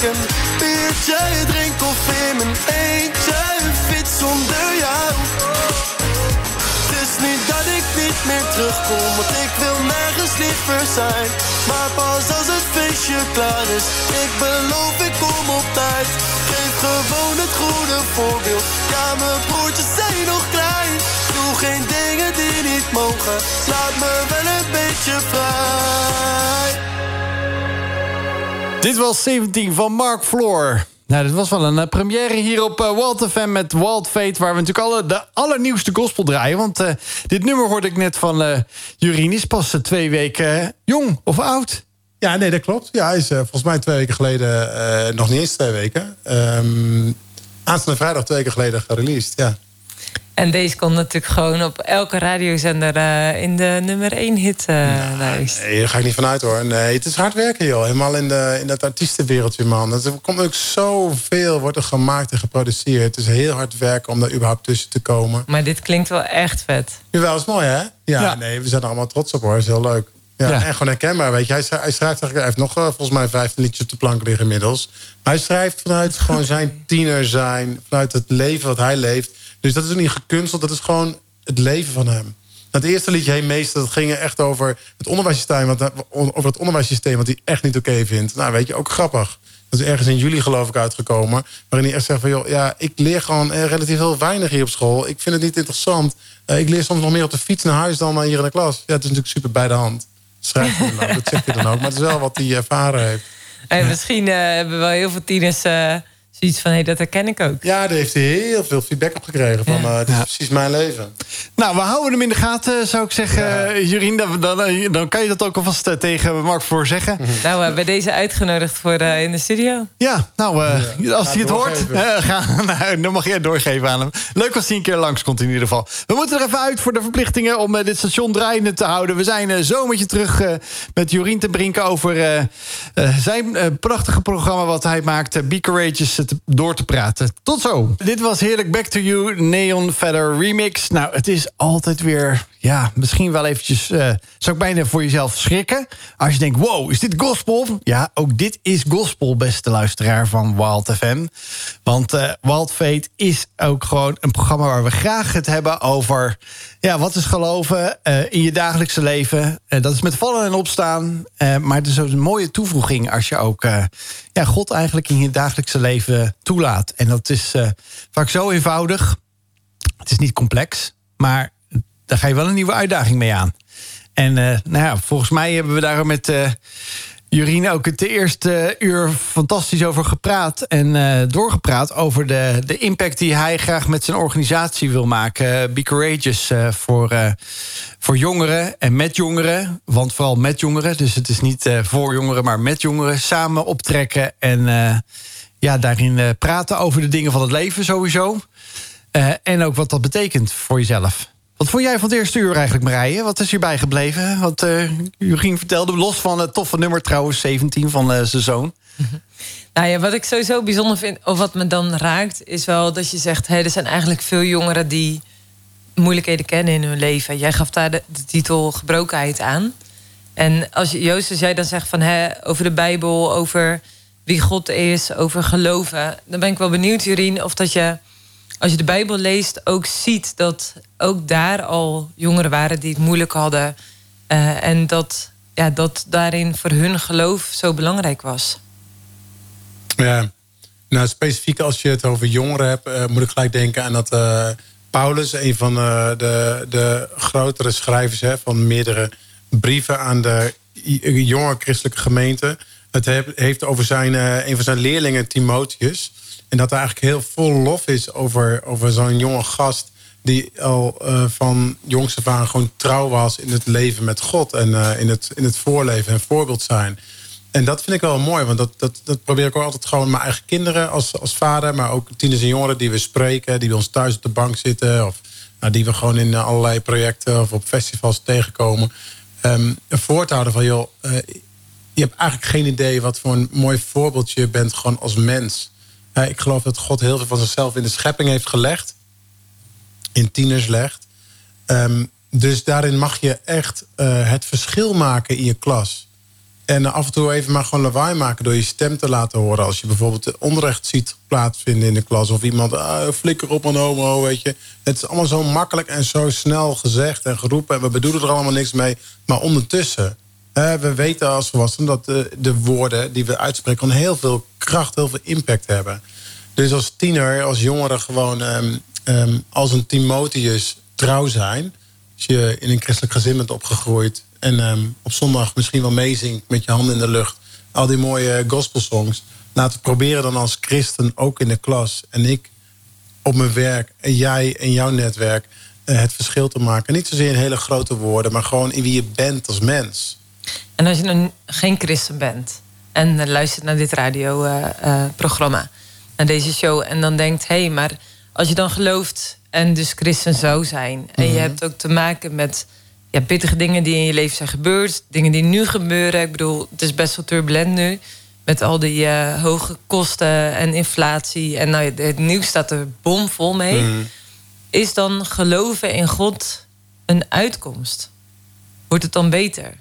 een biertje drink of in mijn eentje fiets zonder jou. Het is niet dat ik niet meer terugkom, want ik wil nergens liever zijn. Maar pas als het feestje klaar is, ik beloof ik kom op tijd. Geef gewoon het goede voorbeeld, ja mijn broertjes zijn nog klein. Doe geen dingen die niet mogen, laat me wel een beetje vrij. Dit was 17 van Mark Floor. Nou, dit was wel een eh, première hier op uh, Walt FM met Walt Fate... waar we natuurlijk alle, de allernieuwste gospel draaien. Want eh, dit nummer hoorde ik net van uh, Jurien. Is pas twee weken jong of oud. Ja, nee, dat klopt. Ja, hij is volgens mij twee weken geleden... nog niet eens twee weken. Um, aanstaande vrijdag twee weken geleden gereleased, ja. En deze komt natuurlijk gewoon op elke radiozender uh, in de nummer 1 hit uh, nou, lijst. Nee, daar ga ik niet vanuit hoor. Nee, het is hard werken joh. Helemaal in, de, in dat artiestenwereldje man. Er komt ook zoveel, wordt er gemaakt en geproduceerd. Het is heel hard werken om daar überhaupt tussen te komen. Maar dit klinkt wel echt vet. Jawel, is mooi hè? Ja, ja. nee, we zijn er allemaal trots op hoor. is heel leuk. Ja, ja. En gewoon herkenbaar, weet je. Hij schrijft, hij, schrijft, hij heeft nog uh, volgens mij 15 liedjes op de plank liggen inmiddels. Maar hij schrijft vanuit gewoon zijn tiener zijn. Vanuit het leven wat hij leeft. Dus dat is niet gekunsteld, dat is gewoon het leven van hem. Het eerste liedje, Hey Meester, dat ging echt over het onderwijssysteem... Wat, over het onderwijssysteem wat hij echt niet oké vindt. Nou, weet je, ook grappig. Dat is ergens in juli geloof ik uitgekomen. Waarin hij echt zegt van, joh, ja, ik leer gewoon eh, relatief heel weinig hier op school. Ik vind het niet interessant. Uh, ik leer soms nog meer op de fiets naar huis dan hier in de klas. Ja, het is natuurlijk super bij de hand. Schrijft hij dan ook, dat zegt hij dan ook. Maar het is wel wat hij ervaren heeft. En misschien uh, hebben wel heel veel tieners... zoiets van, hé, hey, dat herken ik ook. Ja, daar heeft hij heel veel feedback op gekregen. Van, ja. uh, dit is ja. precies mijn leven. Nou, we houden hem in de gaten, zou ik zeggen. Ja. Jurien, dan, dan, dan, kan je dat ook alvast tegen Mark voor zeggen. Nou, uh, bij deze uitgenodigd voor in de studio. Ja, nou, als hij het hoort, ga, nou, dan mag jij het doorgeven aan hem. Leuk als hij een keer langskomt in ieder geval. We moeten er even uit voor de verplichtingen om dit station draaiende te houden. We zijn zo met je terug met Jurien te brinken over zijn prachtige programma wat hij maakt. Be Courageous door te praten. Tot zo. Dit was heerlijk Back to You Neon Feather Remix. Nou, het is altijd weer, ja, misschien wel eventjes... Uh, zou ik bijna voor jezelf schrikken. Als je denkt, wow, is dit gospel? Ja, ook dit is gospel, beste luisteraar van Wild FM. Want uh, Wild Fate is ook gewoon een programma... waar we graag het hebben over... Ja, wat is geloven uh, in je dagelijkse leven? Dat is met vallen en opstaan. Maar het is ook een mooie toevoeging als je ook ja, God eigenlijk in je dagelijkse leven toelaat. En dat is vaak zo eenvoudig. Het is niet complex, maar daar ga je wel een nieuwe uitdaging mee aan. En nou ja, volgens mij hebben we daar met Jurien, ook het eerste uur fantastisch over gepraat en eh, doorgepraat over de, de impact die hij graag met zijn organisatie wil maken. Be Courageous eh, voor, eh, voor jongeren en met jongeren. Want vooral met jongeren, dus het is niet eh, voor jongeren, maar met jongeren. Samen optrekken en eh, ja, daarin eh, praten over de dingen van het leven sowieso. Eh, en ook wat dat betekent voor jezelf. Wat vond jij van het eerste uur eigenlijk, Marije? Wat is hierbij gebleven? Want uh, Jurgen vertelde, los van het toffe nummer trouwens, 17 van eh, zijn zoon. Nou ja, wat ik sowieso bijzonder vind, of wat me dan raakt, is wel dat je zegt: hé, er zijn eigenlijk veel jongeren die moeilijkheden kennen in hun leven. Jij gaf daar de, titel gebrokenheid aan. En als je, Joost, jij dan zegt van hè, over de Bijbel, over wie God is, over geloven, dan ben ik wel benieuwd, Jurien, of dat je, als je de Bijbel leest, ook ziet dat ook daar al jongeren waren die het moeilijk hadden. eh, en dat, ja, dat daarin voor hun geloof zo belangrijk was. Ja, nou specifiek als je het over jongeren hebt, eh, moet ik gelijk denken aan dat eh, Paulus, een van de, de grotere schrijvers hè, van meerdere brieven aan de jonge christelijke gemeente, het he- heeft over zijn, een van zijn leerlingen, Timotheus. En dat er eigenlijk heel vol lof is over, over zo'n jonge gast die al eh, van jongs af aan gewoon trouw was in het leven met God en eh, in, het, in het voorleven en voorbeeld zijn. En dat vind ik wel mooi, want dat, dat, dat probeer ik ook altijd gewoon mijn eigen kinderen als, als vader, maar ook tieners en jongeren die we spreken, die bij ons thuis op de bank zitten, of nou, die we gewoon in allerlei projecten of op festivals tegenkomen. Te houden van, joh, eh, je hebt eigenlijk geen idee wat voor een mooi voorbeeld je bent gewoon als mens. Eh, ik geloof dat God heel veel van zichzelf in de schepping heeft gelegd, in tieners legt. Ehm, dus daarin mag je echt eh, het verschil maken in je klas. En af en toe even maar gewoon lawaai maken door je stem te laten horen. Als je bijvoorbeeld onrecht ziet plaatsvinden in de klas. Of iemand, ah, flikker op een homo, weet je. Het is allemaal zo makkelijk en zo snel gezegd en geroepen. En we bedoelen er allemaal niks mee. Maar ondertussen, hè, we weten als volwassenen dat de, de woorden die we uitspreken... heel veel kracht, heel veel impact hebben. Dus als tiener, als jongere gewoon ehm, ehm, als een Timotheus trouw zijn... als je in een christelijk gezin bent opgegroeid... en ehm, op zondag misschien wel meezingt met je handen in de lucht... al die mooie gospelsongs... laten we proberen dan als christen ook in de klas... en ik op mijn werk en jij en jouw netwerk... eh, het verschil te maken. Niet zozeer in hele grote woorden... maar gewoon in wie je bent als mens. En als je dan geen christen bent en eh, luistert naar dit radioprogramma, naar deze show, en dan denkt: hé, hey, maar als je dan gelooft en dus christen zou zijn, en je hebt ook te maken met ja, pittige dingen die in je leven zijn gebeurd, dingen die nu gebeuren. Ik bedoel, het is best wel turbulent nu. Met al die eh, hoge kosten en inflatie. En nou, het nieuws staat er bomvol mee. Is dan geloven in God een uitkomst? Wordt het dan beter?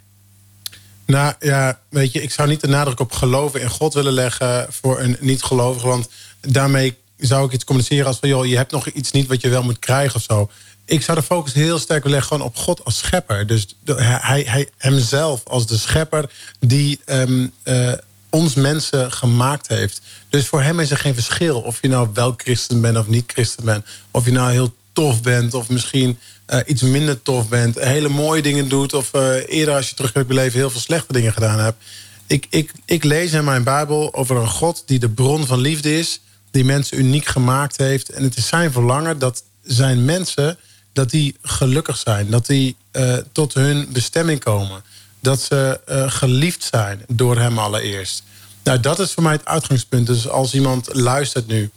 Nou ja, weet je, ik zou niet de nadruk op geloven in God willen leggen voor een niet-gelovige. Want daarmee zou ik iets communiceren als van, joh, je hebt nog iets niet wat je wel moet krijgen of zo. Ik zou de focus heel sterk willen leggen gewoon op God als schepper. Dus hij, hij, hemzelf als de schepper die ehm, eh, ons mensen gemaakt heeft. Dus voor hem is er geen verschil of je nou wel christen bent of niet christen bent. Of je nou heel tof bent of misschien eh, iets minder tof bent. Hele mooie dingen doet of eh, eerder als je op je leven heel veel slechte dingen gedaan hebt. Ik, ik, ik lees in mijn Bijbel over een God die de bron van liefde is. Die mensen uniek gemaakt heeft. En het is zijn verlangen dat zijn mensen dat die gelukkig zijn. Dat die eh, tot hun bestemming komen. Dat ze geliefd zijn door hem allereerst. Nou, dat is voor mij het uitgangspunt. Dus als iemand luistert nu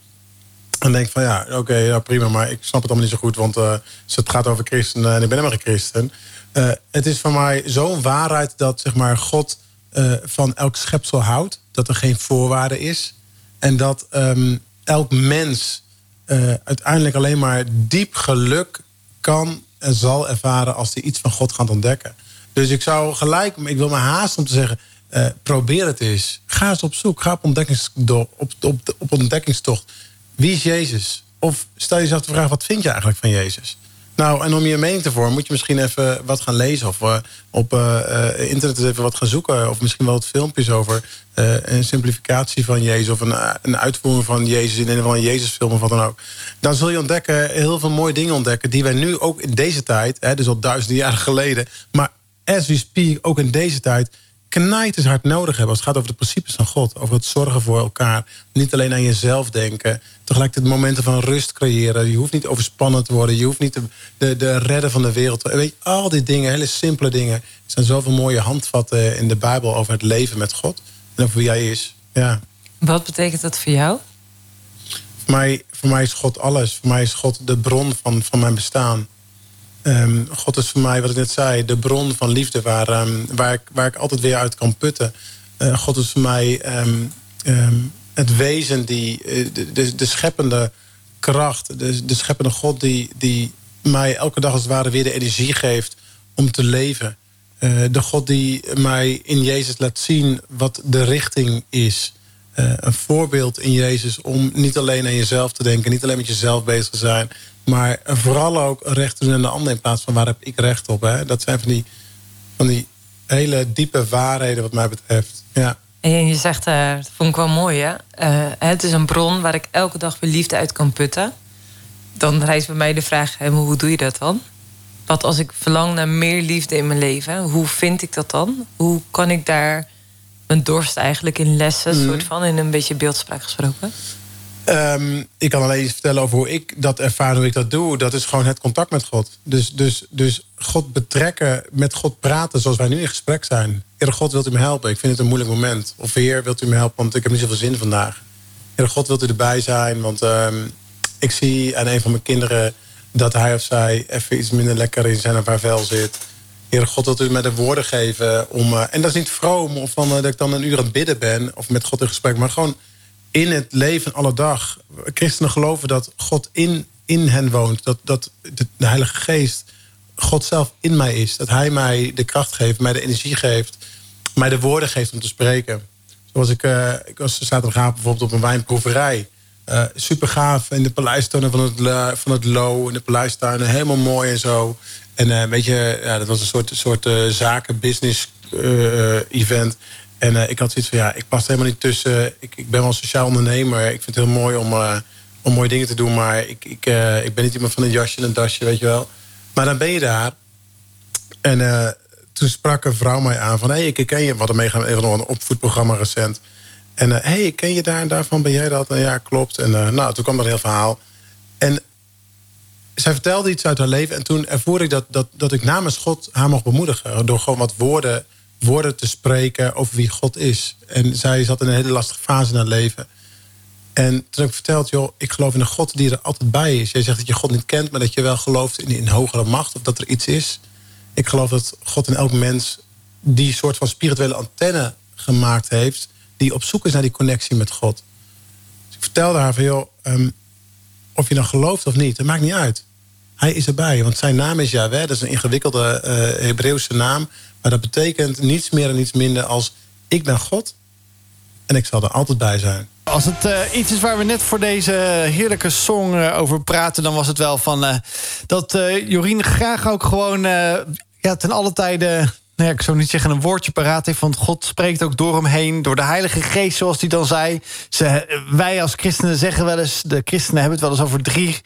en denkt van ja, oké, ja, prima, maar ik snap het allemaal niet zo goed, want eh, het gaat over christenen en ik ben helemaal geen christen. Eh, het is voor mij zo'n waarheid dat zeg maar, God eh, van elk schepsel houdt, dat er geen voorwaarde is en dat ehm, elk mens eh, uiteindelijk alleen maar diep geluk kan en zal ervaren als hij iets van God gaat ontdekken. Dus ik zou gelijk, ik wil me haasten om te zeggen, eh, probeer het eens. Ga eens op zoek, ga op, ontdekkingsto- op, op, op ontdekkingstocht. Wie is Jezus? Of stel jezelf de vraag, wat vind je eigenlijk van Jezus? Nou, en om je mening te vormen, moet je misschien even wat gaan lezen. Of eh, op eh, eh, internet even wat gaan zoeken. Of misschien wel wat filmpjes over een simplificatie van Jezus. Of een, een uitvoering van Jezus in een of andere Jezusfilm of wat dan ook. Dan zul je ontdekken, heel veel mooie dingen ontdekken. Die wij nu ook in deze tijd, hè, dus al duizenden jaren geleden. Maar as we speak, ook in deze tijd, knijters hard nodig hebben als het gaat over de principes van God. Over het zorgen voor elkaar. Niet alleen aan jezelf denken. Tegelijkertijd momenten van rust creëren. Je hoeft niet overspannen te worden. Je hoeft niet de, de, de redder van de wereld. te- Weet je, al die dingen, hele simpele dingen. Er zijn zoveel mooie handvatten in de Bijbel over het leven met God. En over wie hij is. Ja. Wat betekent dat voor jou? Voor mij, voor mij is God alles. Voor mij is God de bron van, van mijn bestaan. Ehm, God is voor mij, wat ik net zei, de bron van liefde waar, ehm, waar, ik, waar ik altijd weer uit kan putten. Eh, God is voor mij ehm, het wezen, die, eh, de, de, de scheppende kracht, de, de scheppende God die, die mij elke dag als het ware weer de energie geeft om te leven. Eh, de God die mij in Jezus laat zien wat de richting is. Een voorbeeld in Jezus om niet alleen aan jezelf te denken, niet alleen met jezelf bezig te zijn, maar vooral ook recht te doen aan de ander in plaats van waar heb ik recht op. Hè? Dat zijn van die, van die hele diepe waarheden wat mij betreft. Ja. En je zegt, eh, dat vond ik wel mooi, hè? Eh, het is een bron waar ik elke dag weer liefde uit kan putten. Dan rijst bij mij de vraag, hè, hoe doe je dat dan? Wat als ik verlang naar meer liefde in mijn leven, hoe vind ik dat dan? Hoe kan ik daar mijn dorst eigenlijk in lessen, Mhm. soort van, in een beetje beeldspraak gesproken? Ehm, ik kan alleen iets vertellen over hoe ik dat ervaar, hoe ik dat doe. Dat is gewoon het contact met God. Dus, dus, dus God betrekken, met God praten zoals wij nu in gesprek zijn. Heer God, wilt u me helpen? Ik vind het een moeilijk moment. Of Heer, wilt u me helpen? Want ik heb niet zoveel zin vandaag. Heer God, wilt u erbij zijn? Want ehm, ik zie aan een van mijn kinderen dat hij of zij even iets minder lekker in zijn of haar vel zit. Heer God, wilt u me de woorden geven om... eh, en dat is niet vroom of van, eh, dat ik dan een uur aan het bidden ben... of met God in gesprek, maar gewoon in het leven alle dag. Christenen geloven dat God in, in hen woont. Dat, dat de, Heilige Geest God zelf in mij is. Dat Hij mij de kracht geeft, mij de energie geeft... mij de woorden geeft om te spreken. Zoals ik, eh, ik was zaterdagavond bijvoorbeeld op een wijnproeverij. Eh super gaaf in de paleistuinen van het, La- van het Lo. In de paleistuinen, helemaal mooi en zo. En eh, weet je, ja, dat was een soort, soort eh, zaken-business eh, event. En eh, ik had zoiets van, ja, ik pas helemaal niet tussen. Ik, ik ben wel een sociaal ondernemer. Ik vind het heel mooi om, eh, om mooie dingen te doen. Maar ik, ik, eh, ik ben niet iemand van een jasje en een dasje, weet je wel. Maar dan ben je daar. En toen sprak een vrouw mij aan van... hé, hey, ik ken je. We hadden meegaan even nog een opvoedprogramma recent. En hé, hey, ik ken je daar en daarvan. Ben jij dat? En ja, klopt. En nou, toen kwam dat heel verhaal. En zij vertelde iets uit haar leven. En toen ervoer ik dat, dat, dat ik namens God haar mocht bemoedigen. Door gewoon wat woorden, woorden te spreken over wie God is. En zij zat in een hele lastige fase in haar leven. En toen heb ik verteld, joh, ik geloof in een God die er altijd bij is. Jij zegt dat je God niet kent, maar dat je wel gelooft in, in hogere macht. Of dat er iets is. Ik geloof dat God in elk mens die soort van spirituele antenne gemaakt heeft. Die op zoek is naar die connectie met God. Dus ik vertelde haar van, joh, ehm, of je dan gelooft of niet, dat maakt niet uit. Hij is erbij, want zijn naam is Yahweh. Dat is een ingewikkelde eh Hebreeuwse naam. Maar dat betekent niets meer en niets minder als... ik ben God en ik zal er altijd bij zijn. Als het eh, iets is waar we net voor deze heerlijke song eh, over praten, dan was het wel van eh, dat Jorien graag ook gewoon ja, ten alle tijde. Nou ik zou niet zeggen een woordje paraat heeft, want God spreekt ook door hem heen, door de Heilige Geest, zoals hij dan zei. Ze, wij als christenen zeggen wel eens, de christenen hebben het wel eens over drie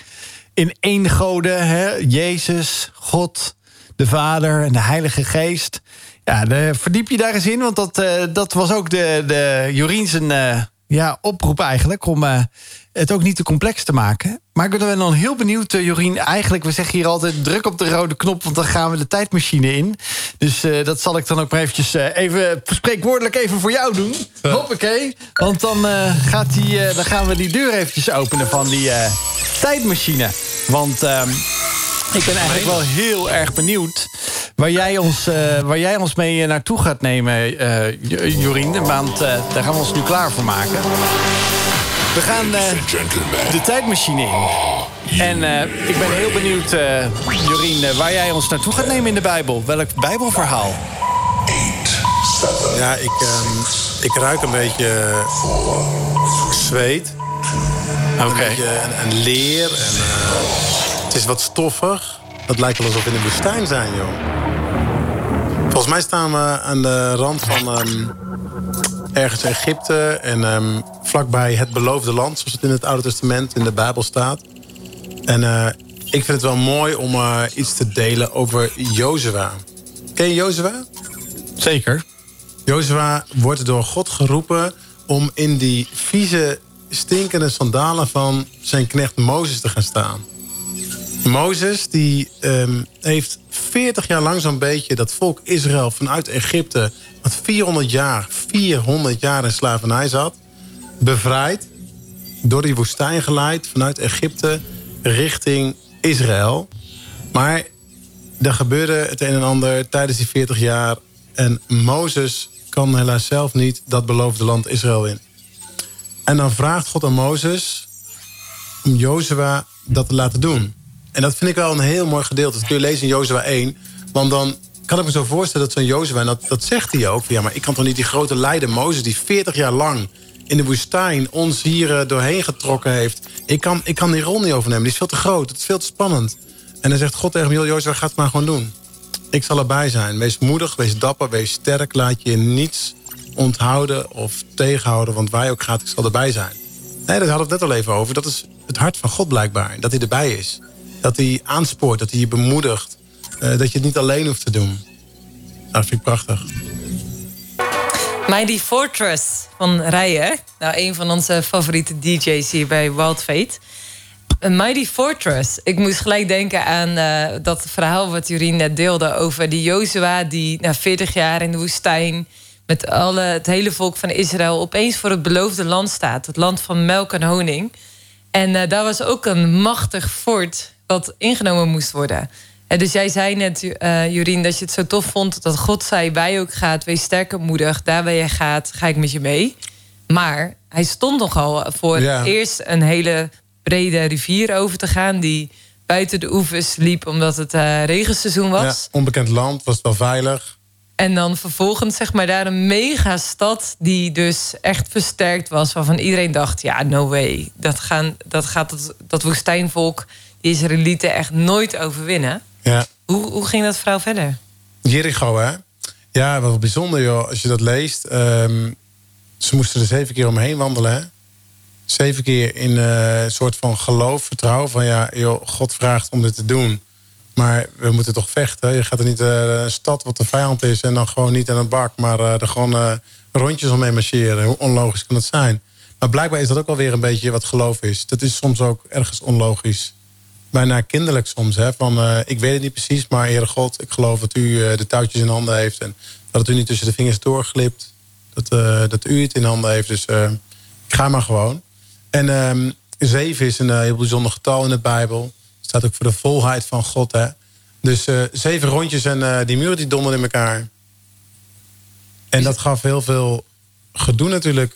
in één goden: hè? Jezus, God, de Vader en de Heilige Geest. Ja, de, verdiep je daar eens in, want dat, eh, dat was ook de, de Jorien zijn eh, ja, oproep eigenlijk... om eh, het ook niet te complex te maken. Maar ik ben dan heel benieuwd, Jorien. Eigenlijk, we zeggen hier altijd druk op de rode knop... want dan gaan we de tijdmachine in. Dus dat zal ik dan ook maar eventjes even spreekwoordelijk even voor jou doen. Hoppakee. Want dan, gaat die, dan gaan we die deur eventjes openen van die tijdmachine. Want... ik ben eigenlijk wel heel erg benieuwd waar jij ons, eh, waar jij ons mee eh, naartoe gaat nemen, eh, Jo- Jorien. Want daar gaan we ons nu klaar voor maken. We gaan eh, de tijdmachine in. En eh, ik ben heel benieuwd, eh, Jorien, waar jij ons naartoe gaat nemen in de Bijbel. Welk Bijbelverhaal? Ja, ik, ehm, ik ruik een beetje zweet. Een beetje een, een leer. En, eh, het is wat stoffig. Het lijkt wel alsof we in de woestijn zijn, joh. Volgens mij staan we aan de rand van ehm, ergens Egypte. En ehm, vlakbij het beloofde land, zoals het in het Oude Testament in de Bijbel staat. En eh, ik vind het wel mooi om eh, iets te delen over Jozua. Ken je Jozua? Zeker. Jozua wordt door God geroepen om in die vieze, stinkende sandalen van zijn knecht Mozes te gaan staan. Mozes die ehm, heeft 40 jaar lang zo'n beetje dat volk Israël vanuit Egypte, wat 400 jaar, 400 jaar in slavernij zat, bevrijd, door die woestijn geleid vanuit Egypte richting Israël. Maar er gebeurde het een en ander tijdens die 40 jaar. En Mozes kan helaas zelf niet dat beloofde land Israël in. En dan vraagt God aan Mozes om Jozua dat te laten doen. En dat vind ik wel een heel mooi gedeelte. Dat kun je lezen in Jozua 1. Want dan kan ik me zo voorstellen dat zo'n Jozua... en dat, dat zegt hij ook. Ja, maar ik kan toch niet die grote leider Mozes... die 40 jaar lang in de woestijn ons hier eh, doorheen getrokken heeft. Ik kan, ik kan die rol niet overnemen. Die is veel te groot. Het is veel te spannend. En dan zegt God tegen me... Jozua, ga het maar gewoon doen. Ik zal erbij zijn. Wees moedig, wees dapper, wees sterk. Laat je niets onthouden of tegenhouden. Want waar ook gaat, ik zal erbij zijn. Nee, daar hadden we het net al even over. Dat is het hart van God blijkbaar. Dat hij erbij is. Dat hij aanspoort, dat hij je bemoedigt. eh, dat je het niet alleen hoeft te doen. Dat vind ik prachtig. Mighty Fortress van Rijen. Nou, een van onze favoriete DJ's hier bij Wild Fate. Een Mighty Fortress. Ik moest gelijk denken aan eh, dat verhaal wat Jurien net deelde... over die Jozua die na 40 jaar in de woestijn... met alle, het hele volk van Israël opeens voor het beloofde land staat. Het land van melk en honing. En eh, daar was ook een machtig fort wat ingenomen moest worden. En dus jij zei net, eh Jurien, dat je het zo tof vond... dat God zei, je ook gaat, wees sterk en moedig. Daar waar je gaat, ga ik met je mee. Maar hij stond nogal voor Ja. eerst een hele brede rivier over te gaan... die buiten de oevers liep omdat het eh, regenseizoen was. Ja, onbekend land, was het wel veilig. En dan vervolgens zeg maar daar een megastad die dus echt versterkt was. Waarvan iedereen dacht, ja, no way. Dat, gaan, dat gaat dat, dat woestijnvolk, die Israëlieten echt nooit overwinnen. Ja. Hoe, hoe ging dat verhaal verder? Jericho, hè? Ja, wat bijzonder, joh. Als je dat leest. ehm, ze moesten er zeven keer omheen wandelen, hè? Zeven keer in eh, een soort van geloof, vertrouwen. Van ja, joh, God vraagt om dit te doen. Maar we moeten toch vechten. Je gaat er niet eh, een stad wat de vijand is... en dan gewoon niet aan een bak, maar eh, er gewoon rondjes omheen marcheren. Hoe onlogisch kan dat zijn? Maar blijkbaar is dat ook wel weer een beetje wat geloof is. Dat is soms ook ergens onlogisch. Bijna kinderlijk soms. Hè? Van, eh, ik weet het niet precies, maar Heere God, ik geloof dat u eh, de touwtjes in handen heeft. En dat het u niet tussen de vingers doorglipt. Dat, eh, dat u het in handen heeft. Dus ik ga maar gewoon. En ehm, zeven is een heel bijzonder getal in de Bijbel. Staat ook voor de volheid van God. Hè? Dus zeven rondjes en die muren die donderden in elkaar. En dat gaf heel veel gedoe natuurlijk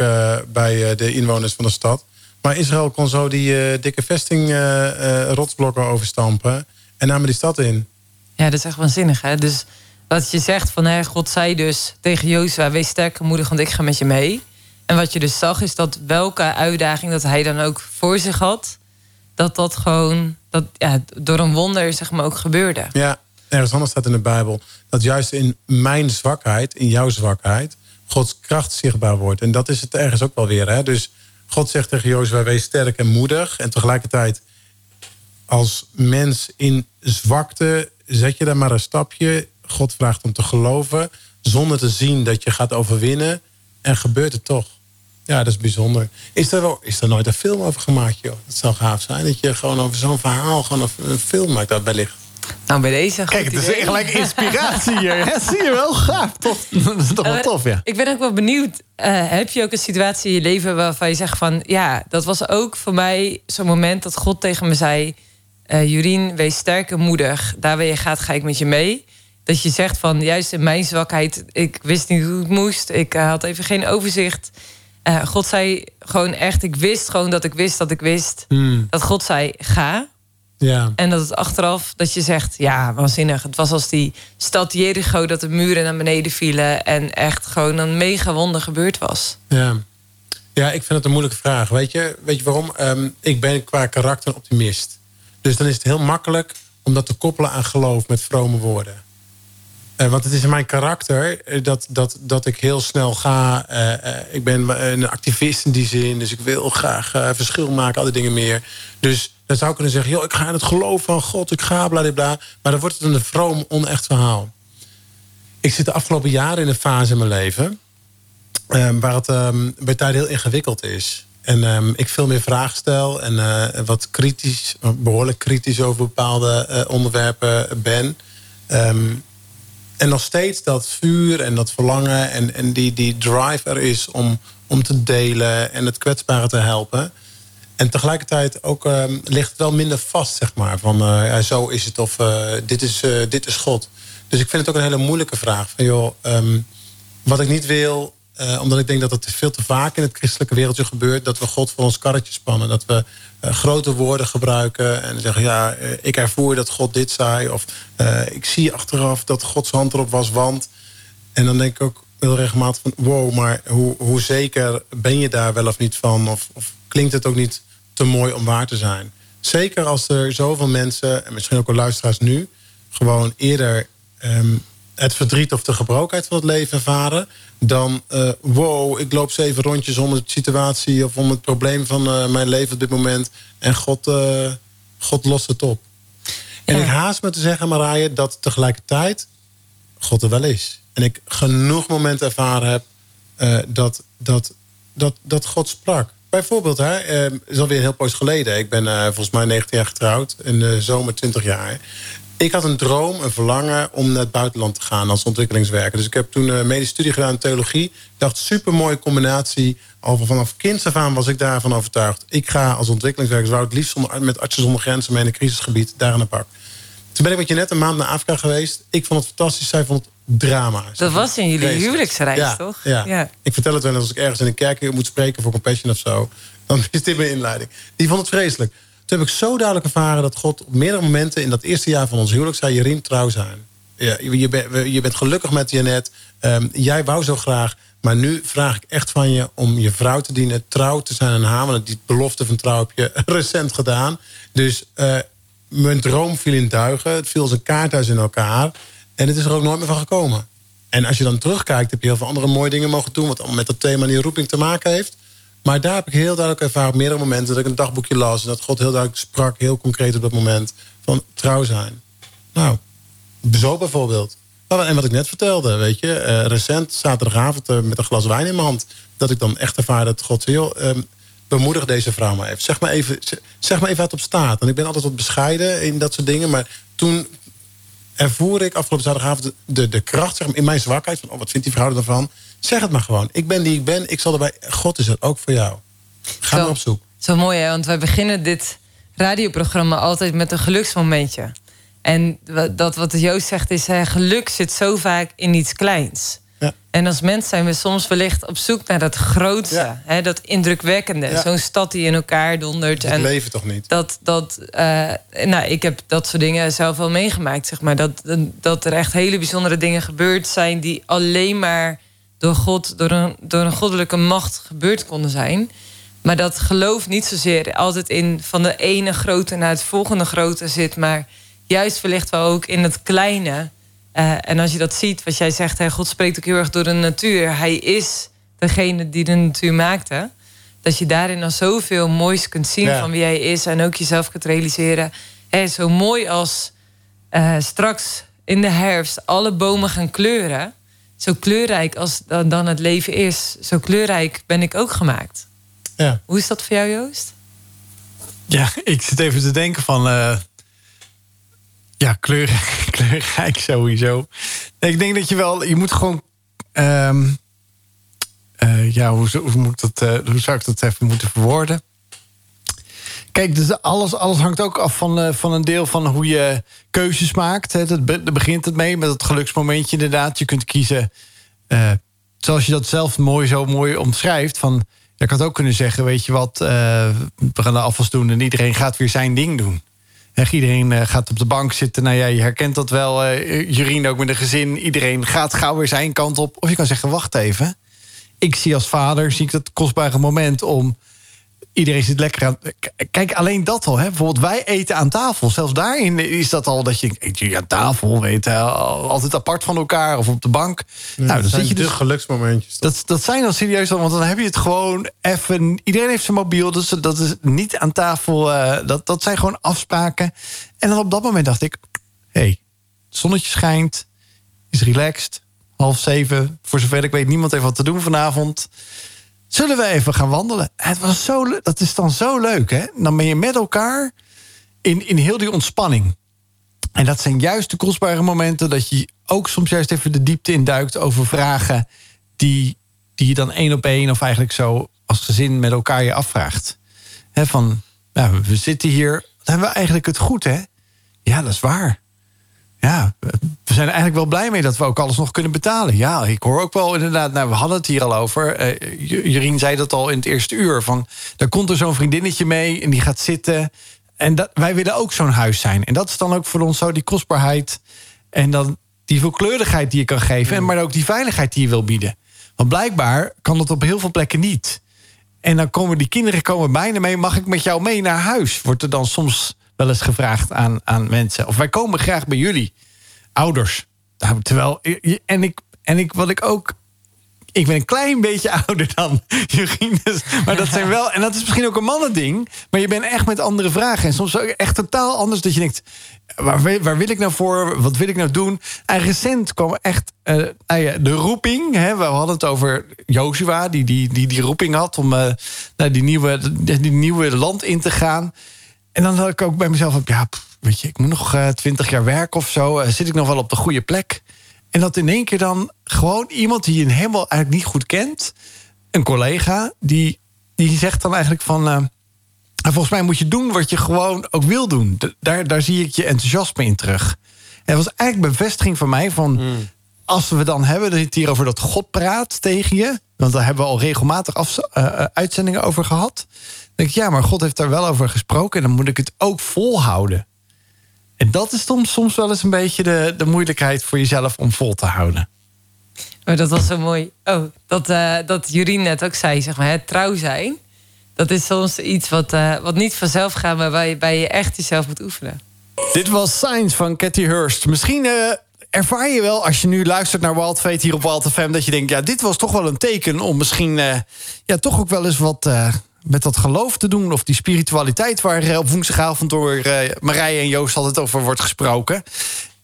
bij de inwoners van de stad. Maar Israël kon zo die eh, dikke vesting eh, eh, rotsblokken overstampen. En namen die stad in. Ja, dat is echt waanzinnig, hè? Dus wat je zegt van, hè, God zei dus tegen Jozua... wees sterk en moedig, want ik ga met je mee. En wat je dus zag, is dat welke uitdaging dat hij dan ook voor zich had... dat dat gewoon dat, ja, door een wonder zeg maar ook gebeurde. Ja, ergens anders staat in de Bijbel. Dat juist in mijn zwakheid, in jouw zwakheid... Gods kracht zichtbaar wordt. En dat is het ergens ook wel weer. Hè? Dus God zegt tegen Jozua, wees sterk en moedig. En tegelijkertijd, als mens in zwakte... zet je daar maar een stapje. God vraagt om te geloven. Zonder te zien dat je gaat overwinnen. En gebeurt het toch. Ja, dat is bijzonder. Is er, wel, is er nooit een film over gemaakt, joh? Dat zou gaaf zijn. Dat je gewoon over zo'n verhaal gewoon een, film maakt dat wellicht. Nou, bij deze. Kijk, het is gelijk inspiratie hier. hè? Zie je wel? Gaaf. Toch, dat is toch wel tof, ja. Ik ben ook wel benieuwd. eh, heb je ook een situatie in je leven waarvan je zegt van... ja, dat was ook voor mij zo'n moment dat God tegen me zei... eh Jurien, wees sterk en moedig. Daar waar je gaat, ga ik met je mee. Dat je zegt van, juist in mijn zwakheid... ik wist niet hoe het moest. Ik eh, had even geen overzicht. God zei gewoon echt... ik wist gewoon dat ik wist dat ik wist... dat God zei, ga. Ja. En dat het achteraf, dat je zegt, ja, waanzinnig. Het was als die stad Jericho, dat de muren naar beneden vielen... en echt gewoon een mega wonder gebeurd was. Ja. ja, ik vind het een moeilijke vraag. Weet je, weet je waarom? Ehm, ik ben qua karakter optimist. Dus dan is het heel makkelijk om dat te koppelen aan geloof met vrome woorden. Eh, want het is in mijn karakter eh, dat, dat, dat ik heel snel ga. eh, ik ben een activist in die zin. Dus ik wil graag verschil maken, al die dingen meer. Dus dan zou kunnen zeggen: joh, ik ga in het geloof van God, ik ga bla. Maar dan wordt het een vroom, onecht verhaal. Ik zit de afgelopen jaren in een fase in mijn leven ehm, waar het ehm, bij tijden heel ingewikkeld is. En ehm, ik veel meer vragen stel en eh, wat kritisch, behoorlijk kritisch over bepaalde eh, onderwerpen ben. En nog steeds dat vuur en dat verlangen en, en die, die drive er is om, om te delen en het kwetsbare te helpen. En tegelijkertijd ook ehm, ligt het wel minder vast, zeg maar. Van eh, ja, zo is het of eh, dit, is, eh, dit is God. Dus ik vind het ook een hele moeilijke vraag. Van, joh, ehm, wat ik niet wil, omdat ik denk dat het veel te vaak in het christelijke wereldje gebeurt... dat we God voor ons karretje spannen. Dat we grote woorden gebruiken en zeggen... ja, ik ervoer dat God dit zei. Of ik zie achteraf dat Gods hand erop was, want... En dan denk ik ook heel regelmatig van... wow, maar hoe, hoe zeker ben je daar wel of niet van? Of, of klinkt het ook niet te mooi om waar te zijn? Zeker als er zoveel mensen, en misschien ook wel luisteraars nu... gewoon eerder ehm, het verdriet of de gebrokenheid van het leven ervaren... dan, eh, wow, ik loop zeven rondjes om de situatie... of om het probleem van eh, mijn leven op dit moment... en God, eh, God lost het op. En ik haast me te zeggen, Marije, dat tegelijkertijd God er wel is. En ik genoeg momenten ervaren heb dat, dat, dat, dat God sprak. Bijvoorbeeld, hè, eh, het is alweer heel poos geleden. Ik ben eh, volgens mij 19 jaar getrouwd. In de zomer 20 jaar. Ik had een droom, een verlangen om naar het buitenland te gaan als ontwikkelingswerker. Dus ik heb toen een medische studie gedaan in theologie. Ik dacht, super mooie combinatie. Al vanaf kind af aan was ik daarvan overtuigd. Ik ga als ontwikkelingswerker, zou het liefst met artsen zonder grenzen mee in een crisisgebied daar aan de pak. Toen ben ik met je net een maand naar Afrika geweest. Ik vond het fantastisch. Zij vond het drama. Dat was in jullie huwelijksreis, ja, toch? Ja. Ja. Ik vertel het wel eens als ik ergens in een kerk moet spreken voor Compassion of zo. Dan is dit mijn inleiding. Die vond het vreselijk. Toen heb ik zo duidelijk ervaren dat God op meerdere momenten in dat eerste jaar van ons huwelijk zei: Jeriem, trouw zijn. Ja, je, je, bent- je bent gelukkig met Janet. Ehm, jij wou zo graag. Maar nu vraag ik echt van je om je vrouw te dienen, trouw te zijn aan haar. Want die belofte van trouw heb je recent gedaan. Dus eh, mijn droom viel in duigen. Het viel als een kaarthuis in elkaar. En het is er ook nooit meer van gekomen. En als je dan terugkijkt, heb je heel veel andere mooie dingen mogen doen. Wat met dat thema die roeping te maken heeft. Maar daar heb ik heel duidelijk ervaren op meerdere momenten. Dat ik een dagboekje las. En dat God heel duidelijk sprak, heel concreet op dat moment. Van trouw zijn. Nou, zo bijvoorbeeld. Nou, En wat ik net vertelde, weet je. eh, recent, zaterdagavond, eh, met een glas wijn in mijn hand. Dat ik dan echt ervaar dat God joh, ehm, bemoedig deze vrouw maar even. Zeg maar even, zeg maar even wat op staat. En ik ben altijd wat bescheiden in dat soort dingen. Maar toen ervoer ik afgelopen zaterdagavond de, de, de kracht zeg maar, in mijn zwakheid. Van, oh, wat vindt die vrouw ervan? Zeg het maar gewoon. Ik ben die ik ben. Ik zal erbij. God is er ook voor jou. Ga Zo. maar op zoek. Zo mooi, hè? Want wij beginnen dit radioprogramma altijd met een geluksmomentje. En dat wat Joost zegt is, hè, geluk zit zo vaak in iets kleins. En als mens zijn we soms wellicht op zoek naar dat grootste, Ja. hè, dat indrukwekkende. Ja. Zo'n stad die in elkaar dondert. Het En leven toch niet? dat, dat eh, nou, ik heb dat soort dingen zelf wel meegemaakt, zeg maar. Dat, dat er echt hele bijzondere dingen gebeurd zijn die alleen maar door God, door een, door een goddelijke macht gebeurd konden zijn. Maar dat geloof niet zozeer altijd in van de ene grote naar het volgende grote zit, maar juist wellicht wel ook in het kleine. Eh, en als je dat ziet, wat jij zegt, hè, God spreekt ook heel erg door de natuur. Hij is degene die de natuur maakte. Dat je daarin al zoveel moois kunt zien Ja. van wie hij is. En ook jezelf kunt realiseren. Hè, zo mooi als eh, straks in de herfst alle bomen gaan kleuren. Zo kleurrijk als dan dan het leven is. Zo kleurrijk ben ik ook gemaakt. Ja. Hoe is dat voor jou, Joost? Ja, ik zit even te denken van... eh, ja, kleurrijk, kleurrijk sowieso. Ik denk dat je wel... Je moet gewoon... ehm, eh, ja, hoe, moet ik dat, eh, hoe zou ik dat even moeten verwoorden? Kijk, dus alles, alles hangt ook af van, eh, van een deel van hoe je keuzes maakt. Hè. Daar begint het mee met het geluksmomentje inderdaad. Je kunt kiezen, zoals je dat zelf mooi zo mooi omschrijft... van je had ook kunnen zeggen, weet je wat, we gaan de afwas doen... en iedereen gaat weer zijn ding doen. Iedereen eh, gaat op de bank zitten. Nou ja, je herkent dat wel, eh Jurien ook met een gezin. Iedereen gaat gauw weer zijn kant op. Of je kan zeggen, wacht even. Ik zie als vader zie ik dat kostbare moment om iedereen zit lekker aan. Kijk, alleen dat al. Hè? Bijvoorbeeld, wij eten aan tafel. Zelfs daarin is dat al dat je eet je aan tafel, weet je, altijd apart van elkaar of op de bank. nou, dan dat zijn je de dus. geluksmomentjes. Dat, dat zijn dan serieus dan, want dan heb je het gewoon even. Iedereen heeft zijn mobiel, dus dat is niet aan tafel. eh, dat, dat zijn gewoon afspraken. En dan op dat moment dacht ik: hé, hey, het zonnetje schijnt, is relaxed, half zeven. Voor zover ik weet, niemand heeft wat te doen vanavond. Zullen we even gaan wandelen? Het was zo leuk. Dat is dan zo leuk, hè? Dan ben je met elkaar in, in heel die ontspanning. En dat zijn juist de kostbare momenten dat je ook soms juist even de diepte induikt over vragen die, die je dan één op één of eigenlijk zo als gezin met elkaar je afvraagt. Hè, van, nou, we zitten hier, wat hebben we eigenlijk het goed, hè? Ja, dat is waar. Ja, we zijn er eigenlijk wel blij mee dat we ook alles nog kunnen betalen. Ja, ik hoor ook wel inderdaad, nou, we hadden het hier al over. Eh, J- Jorien zei dat al in het eerste uur. Van, daar komt er zo'n vriendinnetje mee en die gaat zitten. En dat, wij willen ook zo'n huis zijn. En dat is dan ook voor ons zo die kostbaarheid. En dan die veelkleurigheid die je kan geven. En maar ook die veiligheid die je wil bieden. Want blijkbaar kan dat op heel veel plekken niet. En dan komen die kinderen komen bijna mee. Mag ik met jou mee naar huis? Wordt er dan soms wel eens gevraagd aan, aan mensen. Of wij komen graag bij jullie, ouders. Nou, terwijl, en ik, en ik, wat ik ook ik ben een klein beetje ouder dan Jurien. Dus, maar dat zijn wel. En dat is misschien ook een mannending. Maar je bent echt met andere vragen. En soms ook echt totaal anders. Dat je denkt. Waar, waar wil ik nou voor? Wat wil ik nou doen? En recent kwam echt ja, de roeping. Hè, we hadden het over Joshua, die die, die, die roeping had om eh, naar die nieuwe, die nieuwe land in te gaan. En dan had ik ook bij mezelf op, ja, weet je, ik moet nog twintig jaar werken of zo. Eh, zit ik nog wel op de goede plek? En dat in één keer dan gewoon iemand die je helemaal eigenlijk niet goed kent, een collega, die, die zegt dan eigenlijk van. eh, volgens mij moet je doen wat je gewoon ook wil doen. Daar, daar zie ik je enthousiasme in terug. En dat was eigenlijk bevestiging van mij van. Als we dan hebben, dat het hier over dat God praat tegen je. Want daar hebben we al regelmatig eh, eh, uitzendingen over gehad. Denk ik, ja, maar God heeft daar wel over gesproken. En dan moet ik het ook volhouden. En dat is soms, soms wel eens een beetje de, de moeilijkheid voor jezelf om vol te houden. Maar dat was zo mooi. Oh, dat, eh dat Jurien net ook zei, zeg maar, het trouw zijn. Dat is soms iets wat, eh, wat niet vanzelf gaat, maar waarbij je echt jezelf moet oefenen. Dit was Science van Cathy Hurst. Misschien eh, ervaar je wel als je nu luistert naar Wild Fate hier op Wild FM... dat je denkt, ja, dit was toch wel een teken om misschien... eh, ja, toch ook wel eens wat eh, met dat geloof te doen... of die spiritualiteit waar eh, op woensdagavond door eh, Marije en Joost altijd over wordt gesproken.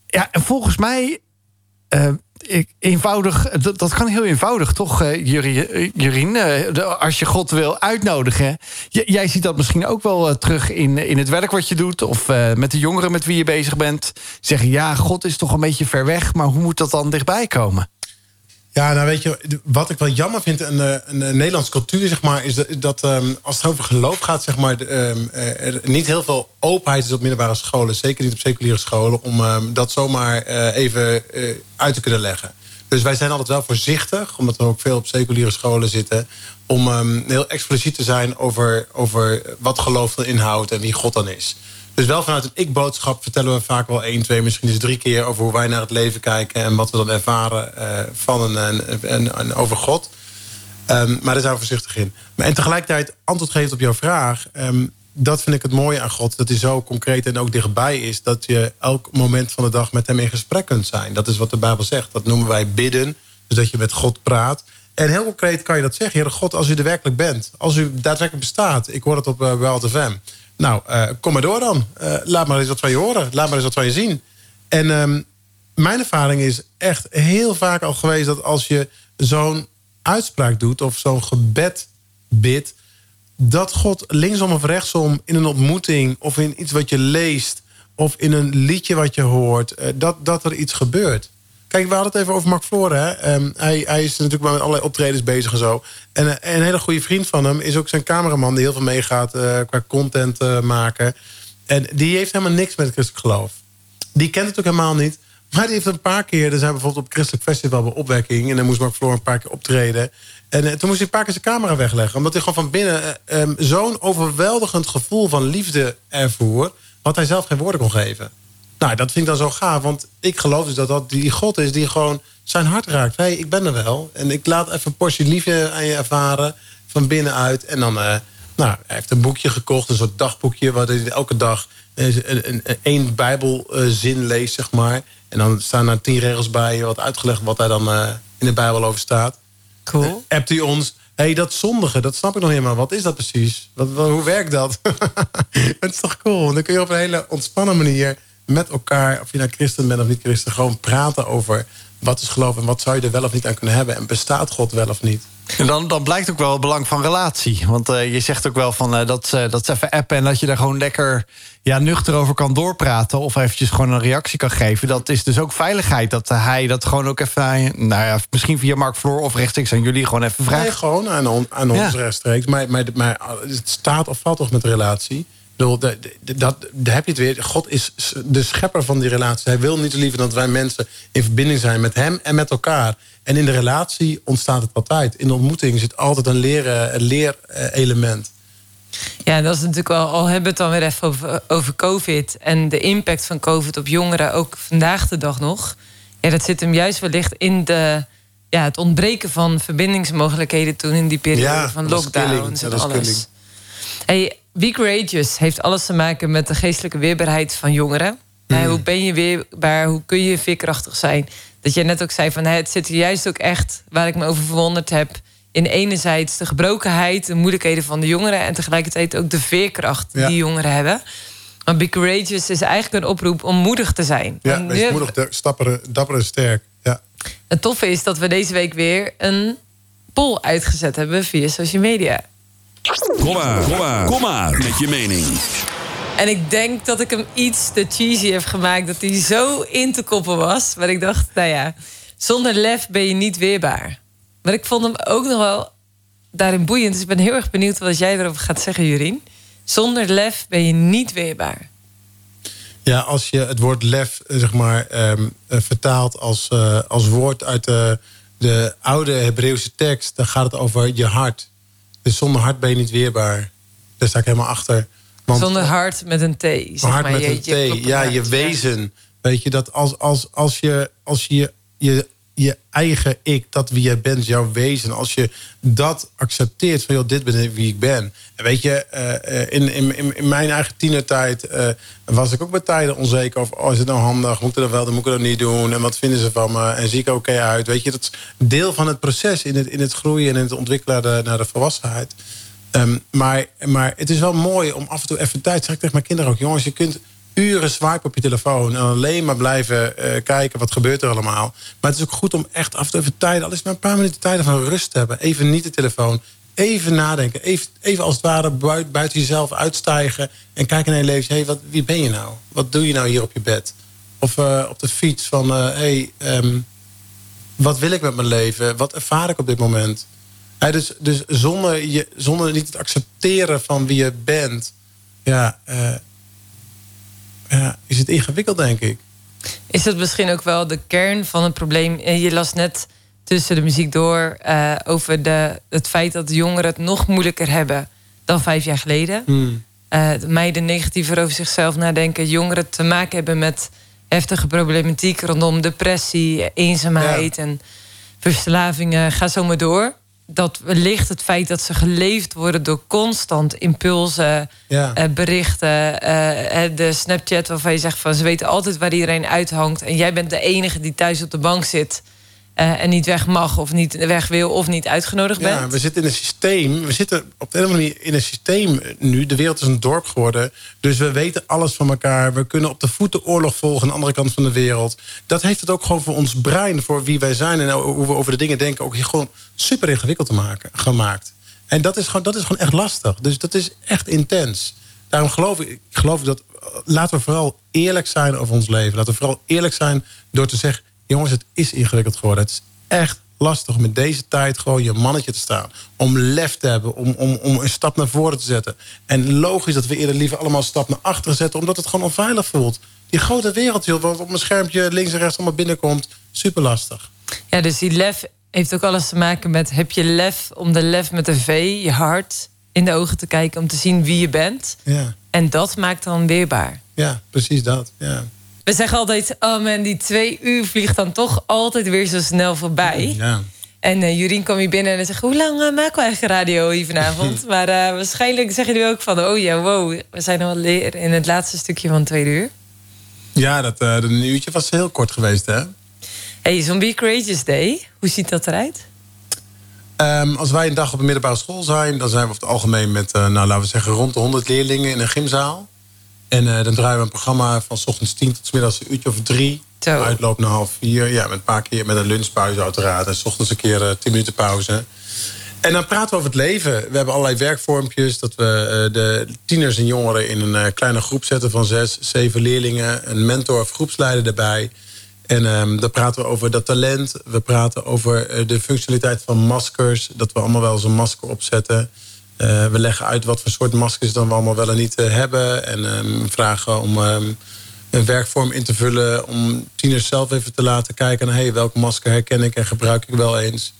Ja, en volgens mij... eh, ik, eenvoudig, dat, dat kan heel eenvoudig, toch, eh, Jurien? Als je God wil uitnodigen. Jij ziet dat misschien ook wel terug in, in het werk wat je doet... of met de jongeren met wie je bezig bent. Zeggen, ja, God is toch een beetje ver weg... maar hoe moet dat dan dichtbij komen? Ja, nou weet je, wat ik wel jammer vind aan de, aan de Nederlandse cultuur, zeg maar, is dat, dat, ehm, als het over geloof gaat, zeg maar, ehm, eh, er niet heel veel openheid is op middelbare scholen, zeker niet op seculiere scholen, om ehm, dat zomaar eh, even eh, uit te kunnen leggen. Dus wij zijn altijd wel voorzichtig, omdat we ook veel op seculiere scholen zitten, om heel expliciet te zijn over, over wat geloof dan inhoudt en wie God dan is. Dus wel vanuit een ik-boodschap vertellen we vaak wel één, twee, misschien eens drie keer over hoe wij naar het leven kijken en wat we dan ervaren eh, van en, en, over God. Ehm, maar daar zijn we voorzichtig in. Maar en tegelijkertijd antwoord geeft op jouw vraag. ehm, dat vind ik het mooie aan God. Dat hij zo concreet en ook dichtbij is. Dat je elk moment van de dag met hem in gesprek kunt zijn. Dat is wat de Bijbel zegt. Dat noemen wij bidden. Dus dat je met God praat. En heel concreet kan je dat zeggen. Heere God, als u er werkelijk bent. Als u daadwerkelijk bestaat. Ik hoor het op uh, Wild FM. Nou, eh, kom maar door dan. Eh, laat maar eens wat van je horen. Laat maar eens wat van je zien. En ehm, mijn ervaring is echt heel vaak al geweest... dat als je zo'n uitspraak doet of zo'n gebed bidt... dat God linksom of rechtsom in een ontmoeting... of in iets wat je leest of in een liedje wat je hoort... eh, dat, dat er iets gebeurt. Kijk, we hadden het even over Mark Floren. Ehm, hij, hij is natuurlijk met allerlei optredens bezig en zo. En eh, een hele goede vriend van hem is ook zijn cameraman... die heel veel meegaat eh, qua content eh, maken. En die heeft helemaal niks met christelijk geloof. Die kent het ook helemaal niet. Maar die heeft een paar keer... Er zijn bijvoorbeeld op christelijk festival bij opwekking... en dan moest Mark Floor een paar keer optreden. En toen moest hij een paar keer zijn camera wegleggen. Omdat hij gewoon van binnen eh, um, zo'n overweldigend gevoel van liefde ervoer... wat hij zelf geen woorden kon geven. Nou, dat vind ik dan zo gaaf. Want ik geloof dus dat dat die God is die gewoon zijn hart raakt. Hé, hey, ik ben er wel. En ik laat even een portie liefde aan je ervaren. Van binnenuit. En dan, uh, nou, hij heeft een boekje gekocht. Een soort dagboekje. Waar hij elke dag een, een, een, één bijbelzin leest, zeg maar. En dan staan er tien regels bij. Wat uitgelegd wat daar dan uh, in de bijbel over staat. Cool. Appt hij ons. Hé, hey, dat zondige, dat snap ik nog helemaal. Wat is dat precies? Wat, wat, hoe werkt dat? het is toch cool? Dan kun je op een hele ontspannen manier met elkaar, of je nou christen bent of niet christen, gewoon praten over wat is geloof en wat zou je er wel of niet aan kunnen hebben? En bestaat God wel of niet? En dan, dan blijkt ook wel het belang van relatie. Want eh, je zegt ook wel van eh, dat, ze dat ze even appen... en dat je daar gewoon lekker ja, nuchter over kan doorpraten... of eventjes gewoon een reactie kan geven. Dat is dus ook veiligheid. Dat hij dat gewoon ook even... Nou ja, misschien via Mark Floor of rechtstreeks aan jullie gewoon even vraagt. Nee, gewoon aan, on- aan Ja. ons rechtstreeks. Maar, maar, maar het staat of valt toch met relatie? Bedoel, de- dat, daar heb je het weer. God is de schepper van die relatie. Hij wil niet liever dat wij mensen in verbinding zijn met hem en met elkaar. En in de relatie ontstaat het altijd. In de ontmoeting zit altijd een leren- een leerelement. Ja, dat is natuurlijk wel, al hebben we het dan weer even over, over COVID en de impact van COVID op jongeren, ook vandaag de dag nog. Ja, dat zit hem juist wellicht in de, ja, het ontbreken van verbindingsmogelijkheden toen in die periode Ja, van dat killing. lockdowns en dat alles. Hey, Be Courageous heeft alles te maken met de geestelijke weerbaarheid van jongeren. Mm. Hè, hoe ben je weerbaar? Hoe kun je veerkrachtig zijn? Dat jij net ook zei van hè, het zit er juist ook echt waar ik me over verwonderd heb. In enerzijds de gebrokenheid, de moeilijkheden van de jongeren en tegelijkertijd ook de veerkracht Ja. die jongeren hebben. Maar Be Courageous is eigenlijk een oproep om moedig te zijn. Ja, Want wees moedig, stappere, dapper en sterk. Ja. Het toffe is dat we deze week weer een poll uitgezet hebben via social media. Kom maar, kom maar, kom maar met je mening. En ik denk dat ik hem iets te cheesy heb gemaakt. Dat hij zo in te koppen was. Maar ik dacht, nou ja, zonder lef ben je niet weerbaar. Maar ik vond hem ook nog wel daarin boeiend. Dus ik ben heel erg benieuwd wat jij erover gaat zeggen, Jurien. Zonder lef ben je niet weerbaar. Ja, als je het woord lef eh, zeg maar, ehm, eh, vertaalt als, eh, als woord uit de, de oude Hebreeuwse tekst, dan gaat het over je hart. Dus zonder hart ben je niet weerbaar. Daar sta ik helemaal achter. Want Zonder hart met een T. Zeg hart maar, met je- een T, ja, je wezen. Weet je, dat als, als, als je, als je, je je eigen ik, dat wie jij bent, jouw wezen. Als je dat accepteert van, joh, dit ben ik wie ik ben. En weet je, eh, eh, in, in, in- mijn eigen tienertijd eh, was ik ook bij tijden onzeker over, oh, is het nou handig? Moet ik dat wel doen? Moet ik dat niet doen? En wat vinden ze van me? En zie ik er oké uit? Weet je, dat is deel van het proces in het, in het groeien en in het ontwikkelen naar de, naar de volwassenheid. Ehm, maar, maar het is wel mooi om af en toe even tijd. Zeg ik tegen mijn kinderen ook, jongens, je kunt uren swipen op je telefoon en alleen maar blijven eh, kijken wat gebeurt er allemaal. Maar het is ook goed om echt af en toe even tijd, al is maar een paar minuten tijd van rust te hebben. Even niet de telefoon, even nadenken, even, even als het ware buiten, buiten jezelf uitstijgen en kijken naar je leven. Hey, wie ben je nou? Wat doe je nou hier op je bed? Of eh, op de fiets van, eh hey, ehm, wat wil ik met mijn leven? Wat ervaar ik op dit moment? Dus dus zonder, je, zonder niet het accepteren van wie je bent, ja, ja, is het ingewikkeld, denk ik. Is dat misschien ook wel de kern van het probleem? Eh, Je las net tussen de muziek door eh, over de, het feit dat de jongeren het nog moeilijker hebben dan vijf jaar geleden. Eh, meiden negatiever over zichzelf nadenken. Jongeren te maken hebben met heftige problematiek rondom depressie, eenzaamheid en verslavingen. Ga zo maar door. Dat wellicht het feit dat ze geleefd worden door constant impulsen, Ja. eh, berichten, eh, de Snapchat waarvan je zegt van ze weten altijd waar iedereen uithangt en jij bent de enige die thuis op de bank zit eh, en niet weg mag of niet weg wil of niet uitgenodigd Ja, bent. we zitten in een systeem. We zitten op de een of andere manier in een systeem nu. De wereld is een dorp geworden. Dus we weten alles van elkaar. We kunnen op de voet de oorlog volgen aan de andere kant van de wereld. Dat heeft het ook gewoon voor ons brein, voor wie wij zijn en hoe we over de dingen denken, ook hier gewoon super ingewikkeld te maken, gemaakt. En dat is, gewoon, dat is gewoon echt lastig. Dus dat is echt intens. Daarom geloof ik, ik geloof dat. eh, Laten we vooral eerlijk zijn over ons leven. Laten we vooral eerlijk zijn door te zeggen: jongens, het is ingewikkeld geworden. Het is echt lastig om in deze tijd gewoon je mannetje te staan. Om lef te hebben, om, om, om een stap naar voren te zetten. En logisch dat we eerder liever allemaal een stap naar achteren zetten, omdat het gewoon onveilig voelt. Die grote wereld, joh, wat op mijn schermpje links en rechts allemaal binnenkomt, super lastig. Ja, dus die lef heeft ook alles te maken met... heb je lef om de lef met een V, je hart, in de ogen te kijken... om te zien wie je bent. Ja, En dat maakt dan weerbaar. ja precies dat. Ja. We zeggen altijd, oh man, die twee uur vliegt dan toch altijd weer zo snel voorbij. Ja. En eh Jurien kwam hier binnen en zegt... hoe lang eh, maken we eigenlijk radio hier vanavond? maar eh, waarschijnlijk zeggen jullie ook van... oh ja, wow, we zijn al leer in het laatste stukje van twee uur. Ja, dat eh, een uurtje was heel kort geweest, hè? Hey, Zombie Courageous Day, hoe ziet dat eruit? Ehm, als wij een dag op een middelbare school zijn, dan zijn we over het algemeen met, nou laten we zeggen, rond de 100 leerlingen in een gymzaal. En eh, dan draaien we een programma van s ochtends 10 tot 's middags een uurtje of drie. Zo. Uitloop naar half vier. Ja, met een paar keer met een lunchpauze uiteraard. En s ochtends een keer eh, tien minuten pauze. En dan praten we over het leven. We hebben allerlei werkvormpjes. Dat we eh, de tieners en jongeren in een kleine groep zetten van zes, zeven leerlingen. Een mentor of groepsleider erbij. En ehm dan praten we over dat talent. We praten over de functionaliteit van maskers. Dat we allemaal wel eens een masker opzetten. Eh, we leggen uit wat voor soort maskers dan we allemaal wel en niet eh, hebben. En ehm, vragen om ehm, een werkvorm in te vullen. Om tieners zelf even te laten kijken naar hey, welke masker herken ik en gebruik ik wel eens.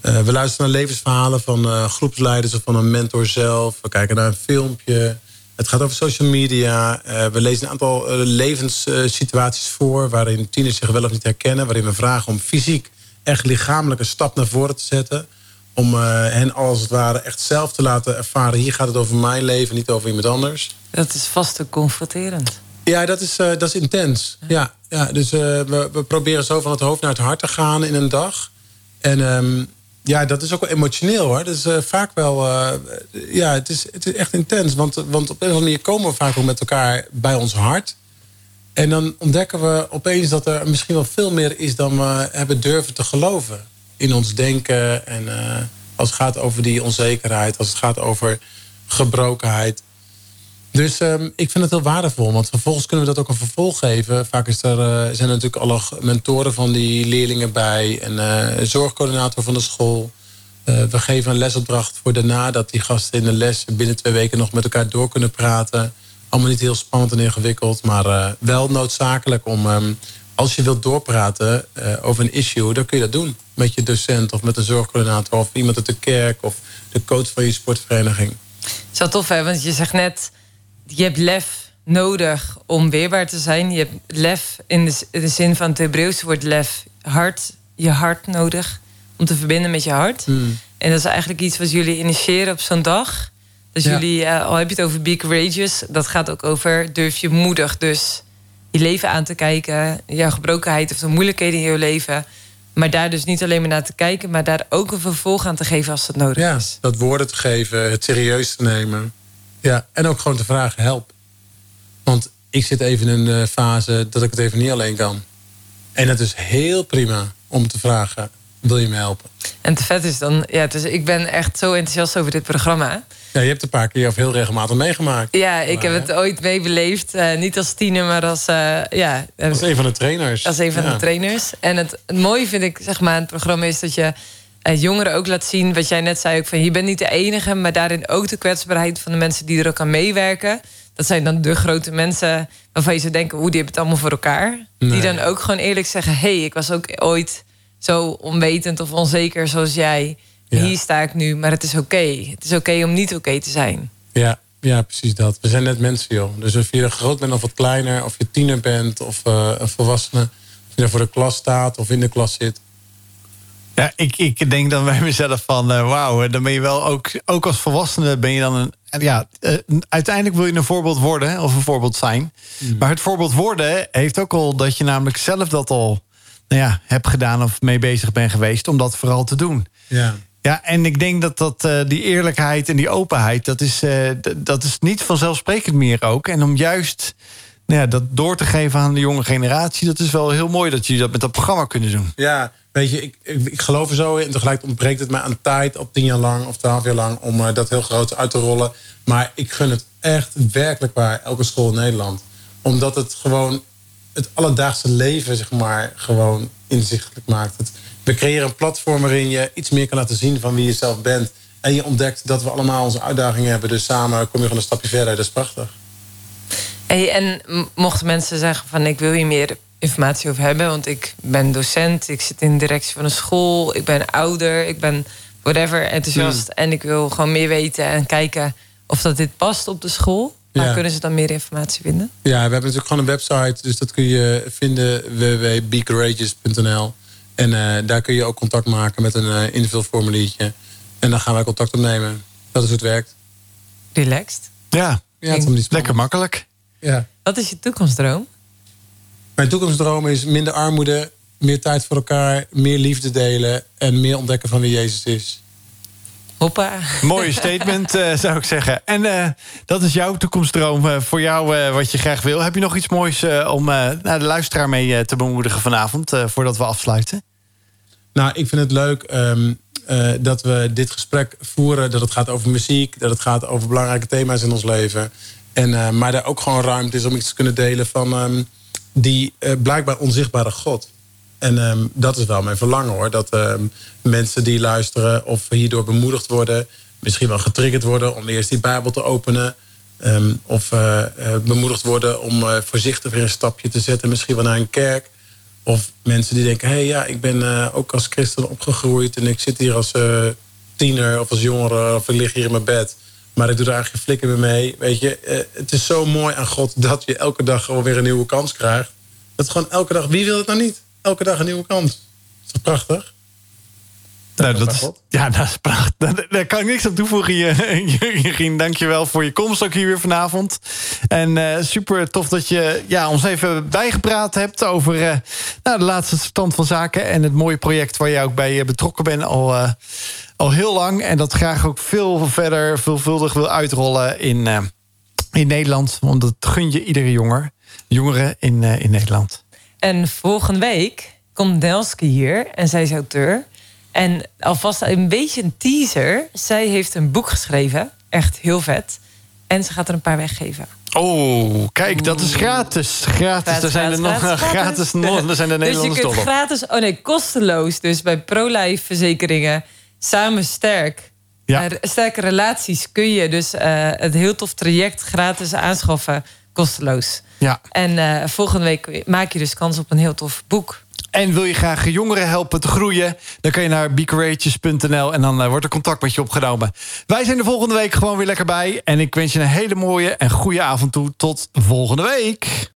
Eh, we luisteren naar levensverhalen van groepsleiders of van een mentor zelf. We kijken naar een filmpje. Het gaat over social media. We lezen een aantal levenssituaties voor... waarin tieners zich wel of niet herkennen. Waarin we vragen om fysiek echt lichamelijk een stap naar voren te zetten. Om eh, hen als het ware echt zelf te laten ervaren... hier gaat het over mijn leven, niet over iemand anders. Dat is vast te confronterend. Ja, dat is, eh, dat is intens. Ja, ja, dus eh, we, we proberen zo van het hoofd naar het hart te gaan in een dag. En ehm, ja, dat is ook wel emotioneel hoor. Dat is vaak wel. ja, het is, het is echt intens. Want, want op een of andere manier komen we vaak ook met elkaar bij ons hart. En dan ontdekken we opeens dat er misschien wel veel meer is dan we hebben durven te geloven. In ons denken. En eh, als het gaat over die onzekerheid, als het gaat over gebrokenheid. Dus ehm, ik vind het heel waardevol, want vervolgens kunnen we dat ook een vervolg geven. Vaak is er, eh, zijn er natuurlijk alle mentoren van die leerlingen bij en eh, zorgcoördinator van de school. We geven een lesopdracht voor daarna dat die gasten in de les binnen twee weken nog met elkaar door kunnen praten. Allemaal niet heel spannend en ingewikkeld, maar wel noodzakelijk om, ehm, als je wilt doorpraten eh, over een issue, dan kun je dat doen. Met je docent of met een zorgcoördinator of iemand uit de kerk of de coach van je sportvereniging. Zo tof, hè? Want je zegt net, je hebt lef nodig om weerbaar te zijn. Je hebt lef in de, z- in de zin van het Hebreeuwse woord lef, hart, je hart nodig om te verbinden met je hart. En dat is eigenlijk iets wat jullie initiëren op zo'n dag. Dus Ja. jullie, eh, al heb je het over be courageous, dat gaat ook over durf je moedig dus je leven aan te kijken, jouw gebrokenheid of de moeilijkheden in je leven. Maar daar dus niet alleen maar naar te kijken, maar daar ook een vervolg aan te geven als het nodig Ja, is. dat woorden te geven, het serieus te nemen. Ja, en ook gewoon te vragen, help. Want ik zit even in een eh, fase dat ik het even niet alleen kan. En het is heel prima om te vragen, wil je me helpen? En te vet is dan, ja, dus ik ben echt zo enthousiast over dit programma. Ja, je hebt een paar keer of heel regelmatig meegemaakt. Ja, ik Maar, heb het ooit meebeleefd. eh, niet als tiener, maar als, eh, ja, eh, Als een van de trainers. als een van Ja. de trainers. En het, het mooie vind ik, zeg maar, aan het programma is dat je eh, jongeren ook laat zien, wat jij net zei, ook van je bent niet de enige, maar daarin ook de kwetsbaarheid van de mensen die er ook aan meewerken. Dat zijn dan de grote mensen waarvan je zou denken, hoe die hebben het allemaal voor elkaar. Die dan ook gewoon eerlijk zeggen, hé, hey, ik was ook ooit zo onwetend of onzeker zoals jij. Ja. Hier sta ik nu, maar het is oké. Het is oké om niet oké te zijn. Ja, ja, precies dat. We zijn net mensen, joh. Dus of je groot bent of wat kleiner, of je tiener bent of eh, een volwassene. Of je daar voor de klas staat of in de klas zit. Ja, ik, ik denk dan bij mezelf van, eh, wauw, dan ben je wel ook, ook als volwassene ben je dan een, ja, eh, uiteindelijk wil je een voorbeeld worden hè, of een voorbeeld zijn. Maar het voorbeeld worden heeft ook al dat je namelijk zelf dat al, nou ja, hebt gedaan of mee bezig bent geweest om dat vooral te doen. Ja. Ja, en ik denk dat, dat eh, die eerlijkheid en die openheid, dat is, eh, dat is niet vanzelfsprekend meer ook. En om juist nou ja, dat door te geven aan de jonge generatie, dat is wel heel mooi dat jullie dat met dat programma kunnen doen. Ja, weet je, ik, ik, ik geloof er zo in. Tegelijk ontbreekt het mij aan tijd op tien jaar lang of twaalf jaar lang om eh, dat heel groot uit te rollen. Maar ik gun het echt werkelijk waar elke school in Nederland. Omdat het gewoon het alledaagse leven, zeg maar, gewoon inzichtelijk maakt. Het, we creëren een platform waarin je iets meer kan laten zien van wie je zelf bent. En je ontdekt dat we allemaal onze uitdagingen hebben. Dus samen kom je gewoon een stapje verder. Dat is prachtig. Hey, en mochten mensen zeggen van ik wil hier meer informatie over hebben, want ik ben docent, ik zit in de directie van een school, ik ben ouder, ik ben whatever enthousiast Hmm. en ik wil gewoon meer weten en kijken of dat dit past op de school. Waar Ja. kunnen ze dan meer informatie vinden? Ja, we hebben natuurlijk gewoon een website. Dus dat kun je vinden www.becourageous.nl. En eh, daar kun je ook contact maken met een eh invulformuliertje. En dan gaan wij contact opnemen. Dat is hoe het werkt. Relaxed. Ja, Ja, het is lekker makkelijk. Ja. Wat is je toekomstdroom? Mijn toekomstdroom is minder armoede, meer tijd voor elkaar, meer liefde delen en meer ontdekken van wie Jezus is. Hoppa. Mooie statement, eh, zou ik zeggen. En eh, dat is jouw toekomstdroom eh, voor jou, eh, wat je graag wil. Heb je nog iets moois eh, om eh, nou, de luisteraar mee te bemoedigen vanavond, eh, voordat we afsluiten? Nou, ik vind het leuk ehm, eh, dat we dit gesprek voeren. Dat het gaat over muziek, dat het gaat over belangrijke thema's in ons leven. En, eh, maar er ook gewoon ruimte is om iets te kunnen delen van ehm, die eh, blijkbaar onzichtbare God. En ehm, dat is wel mijn verlangen hoor. Dat ehm, mensen die luisteren of hierdoor bemoedigd worden, misschien wel getriggerd worden om eerst die Bijbel te openen. Ehm, of eh, eh, bemoedigd worden om eh, voorzichtig weer een stapje te zetten, misschien wel naar een kerk. Of mensen die denken, hé hey, ja, ik ben ook als christen opgegroeid en ik zit hier als tiener of als jongere of ik lig hier in mijn bed. Maar ik doe er eigenlijk geen flikker meer mee. Weet je, het is zo mooi aan God dat je elke dag gewoon weer een nieuwe kans krijgt. Dat gewoon elke dag, wie wil het nou niet? Elke dag een nieuwe kans. Is prachtig? Nou, dat is, ja, dat is prachtig. Daar, kan ik niks aan toevoegen, Jurgen. Dank je wel voor je komst ook hier weer vanavond. En eh, super tof dat je ja, ons even bijgepraat hebt... over eh, nou, de laatste stand van zaken... en het mooie project waar jij ook bij eh, betrokken bent al, al heel lang. En dat graag ook veel verder, veelvuldig wil uitrollen in, in Nederland. Want dat gun je iedere jonger, jongere in, in Nederland. En volgende week komt Nelske hier en zij is auteur. En alvast een beetje een teaser. Zij heeft een boek geschreven. Echt heel vet. En ze gaat er een paar weggeven. Oh, kijk, dat is gratis. Gratis, er zijn er nog gratis, gratis, nog, er zijn de Dus je Nederlanders kunt op. gratis, oh nee, kosteloos. Dus bij ProLife verzekeringen, samen sterk. Ja. Eh, sterke relaties kun je dus eh, het heel tof traject gratis aanschaffen, kosteloos. Ja. En eh, volgende week maak je dus kans op een heel tof boek. En wil je graag jongeren helpen te groeien? Dan kan je naar becourageous.nl en dan eh, wordt er contact met je opgenomen. Wij zijn de volgende week gewoon weer lekker bij. En ik wens je een hele mooie en goede avond toe. Tot volgende week.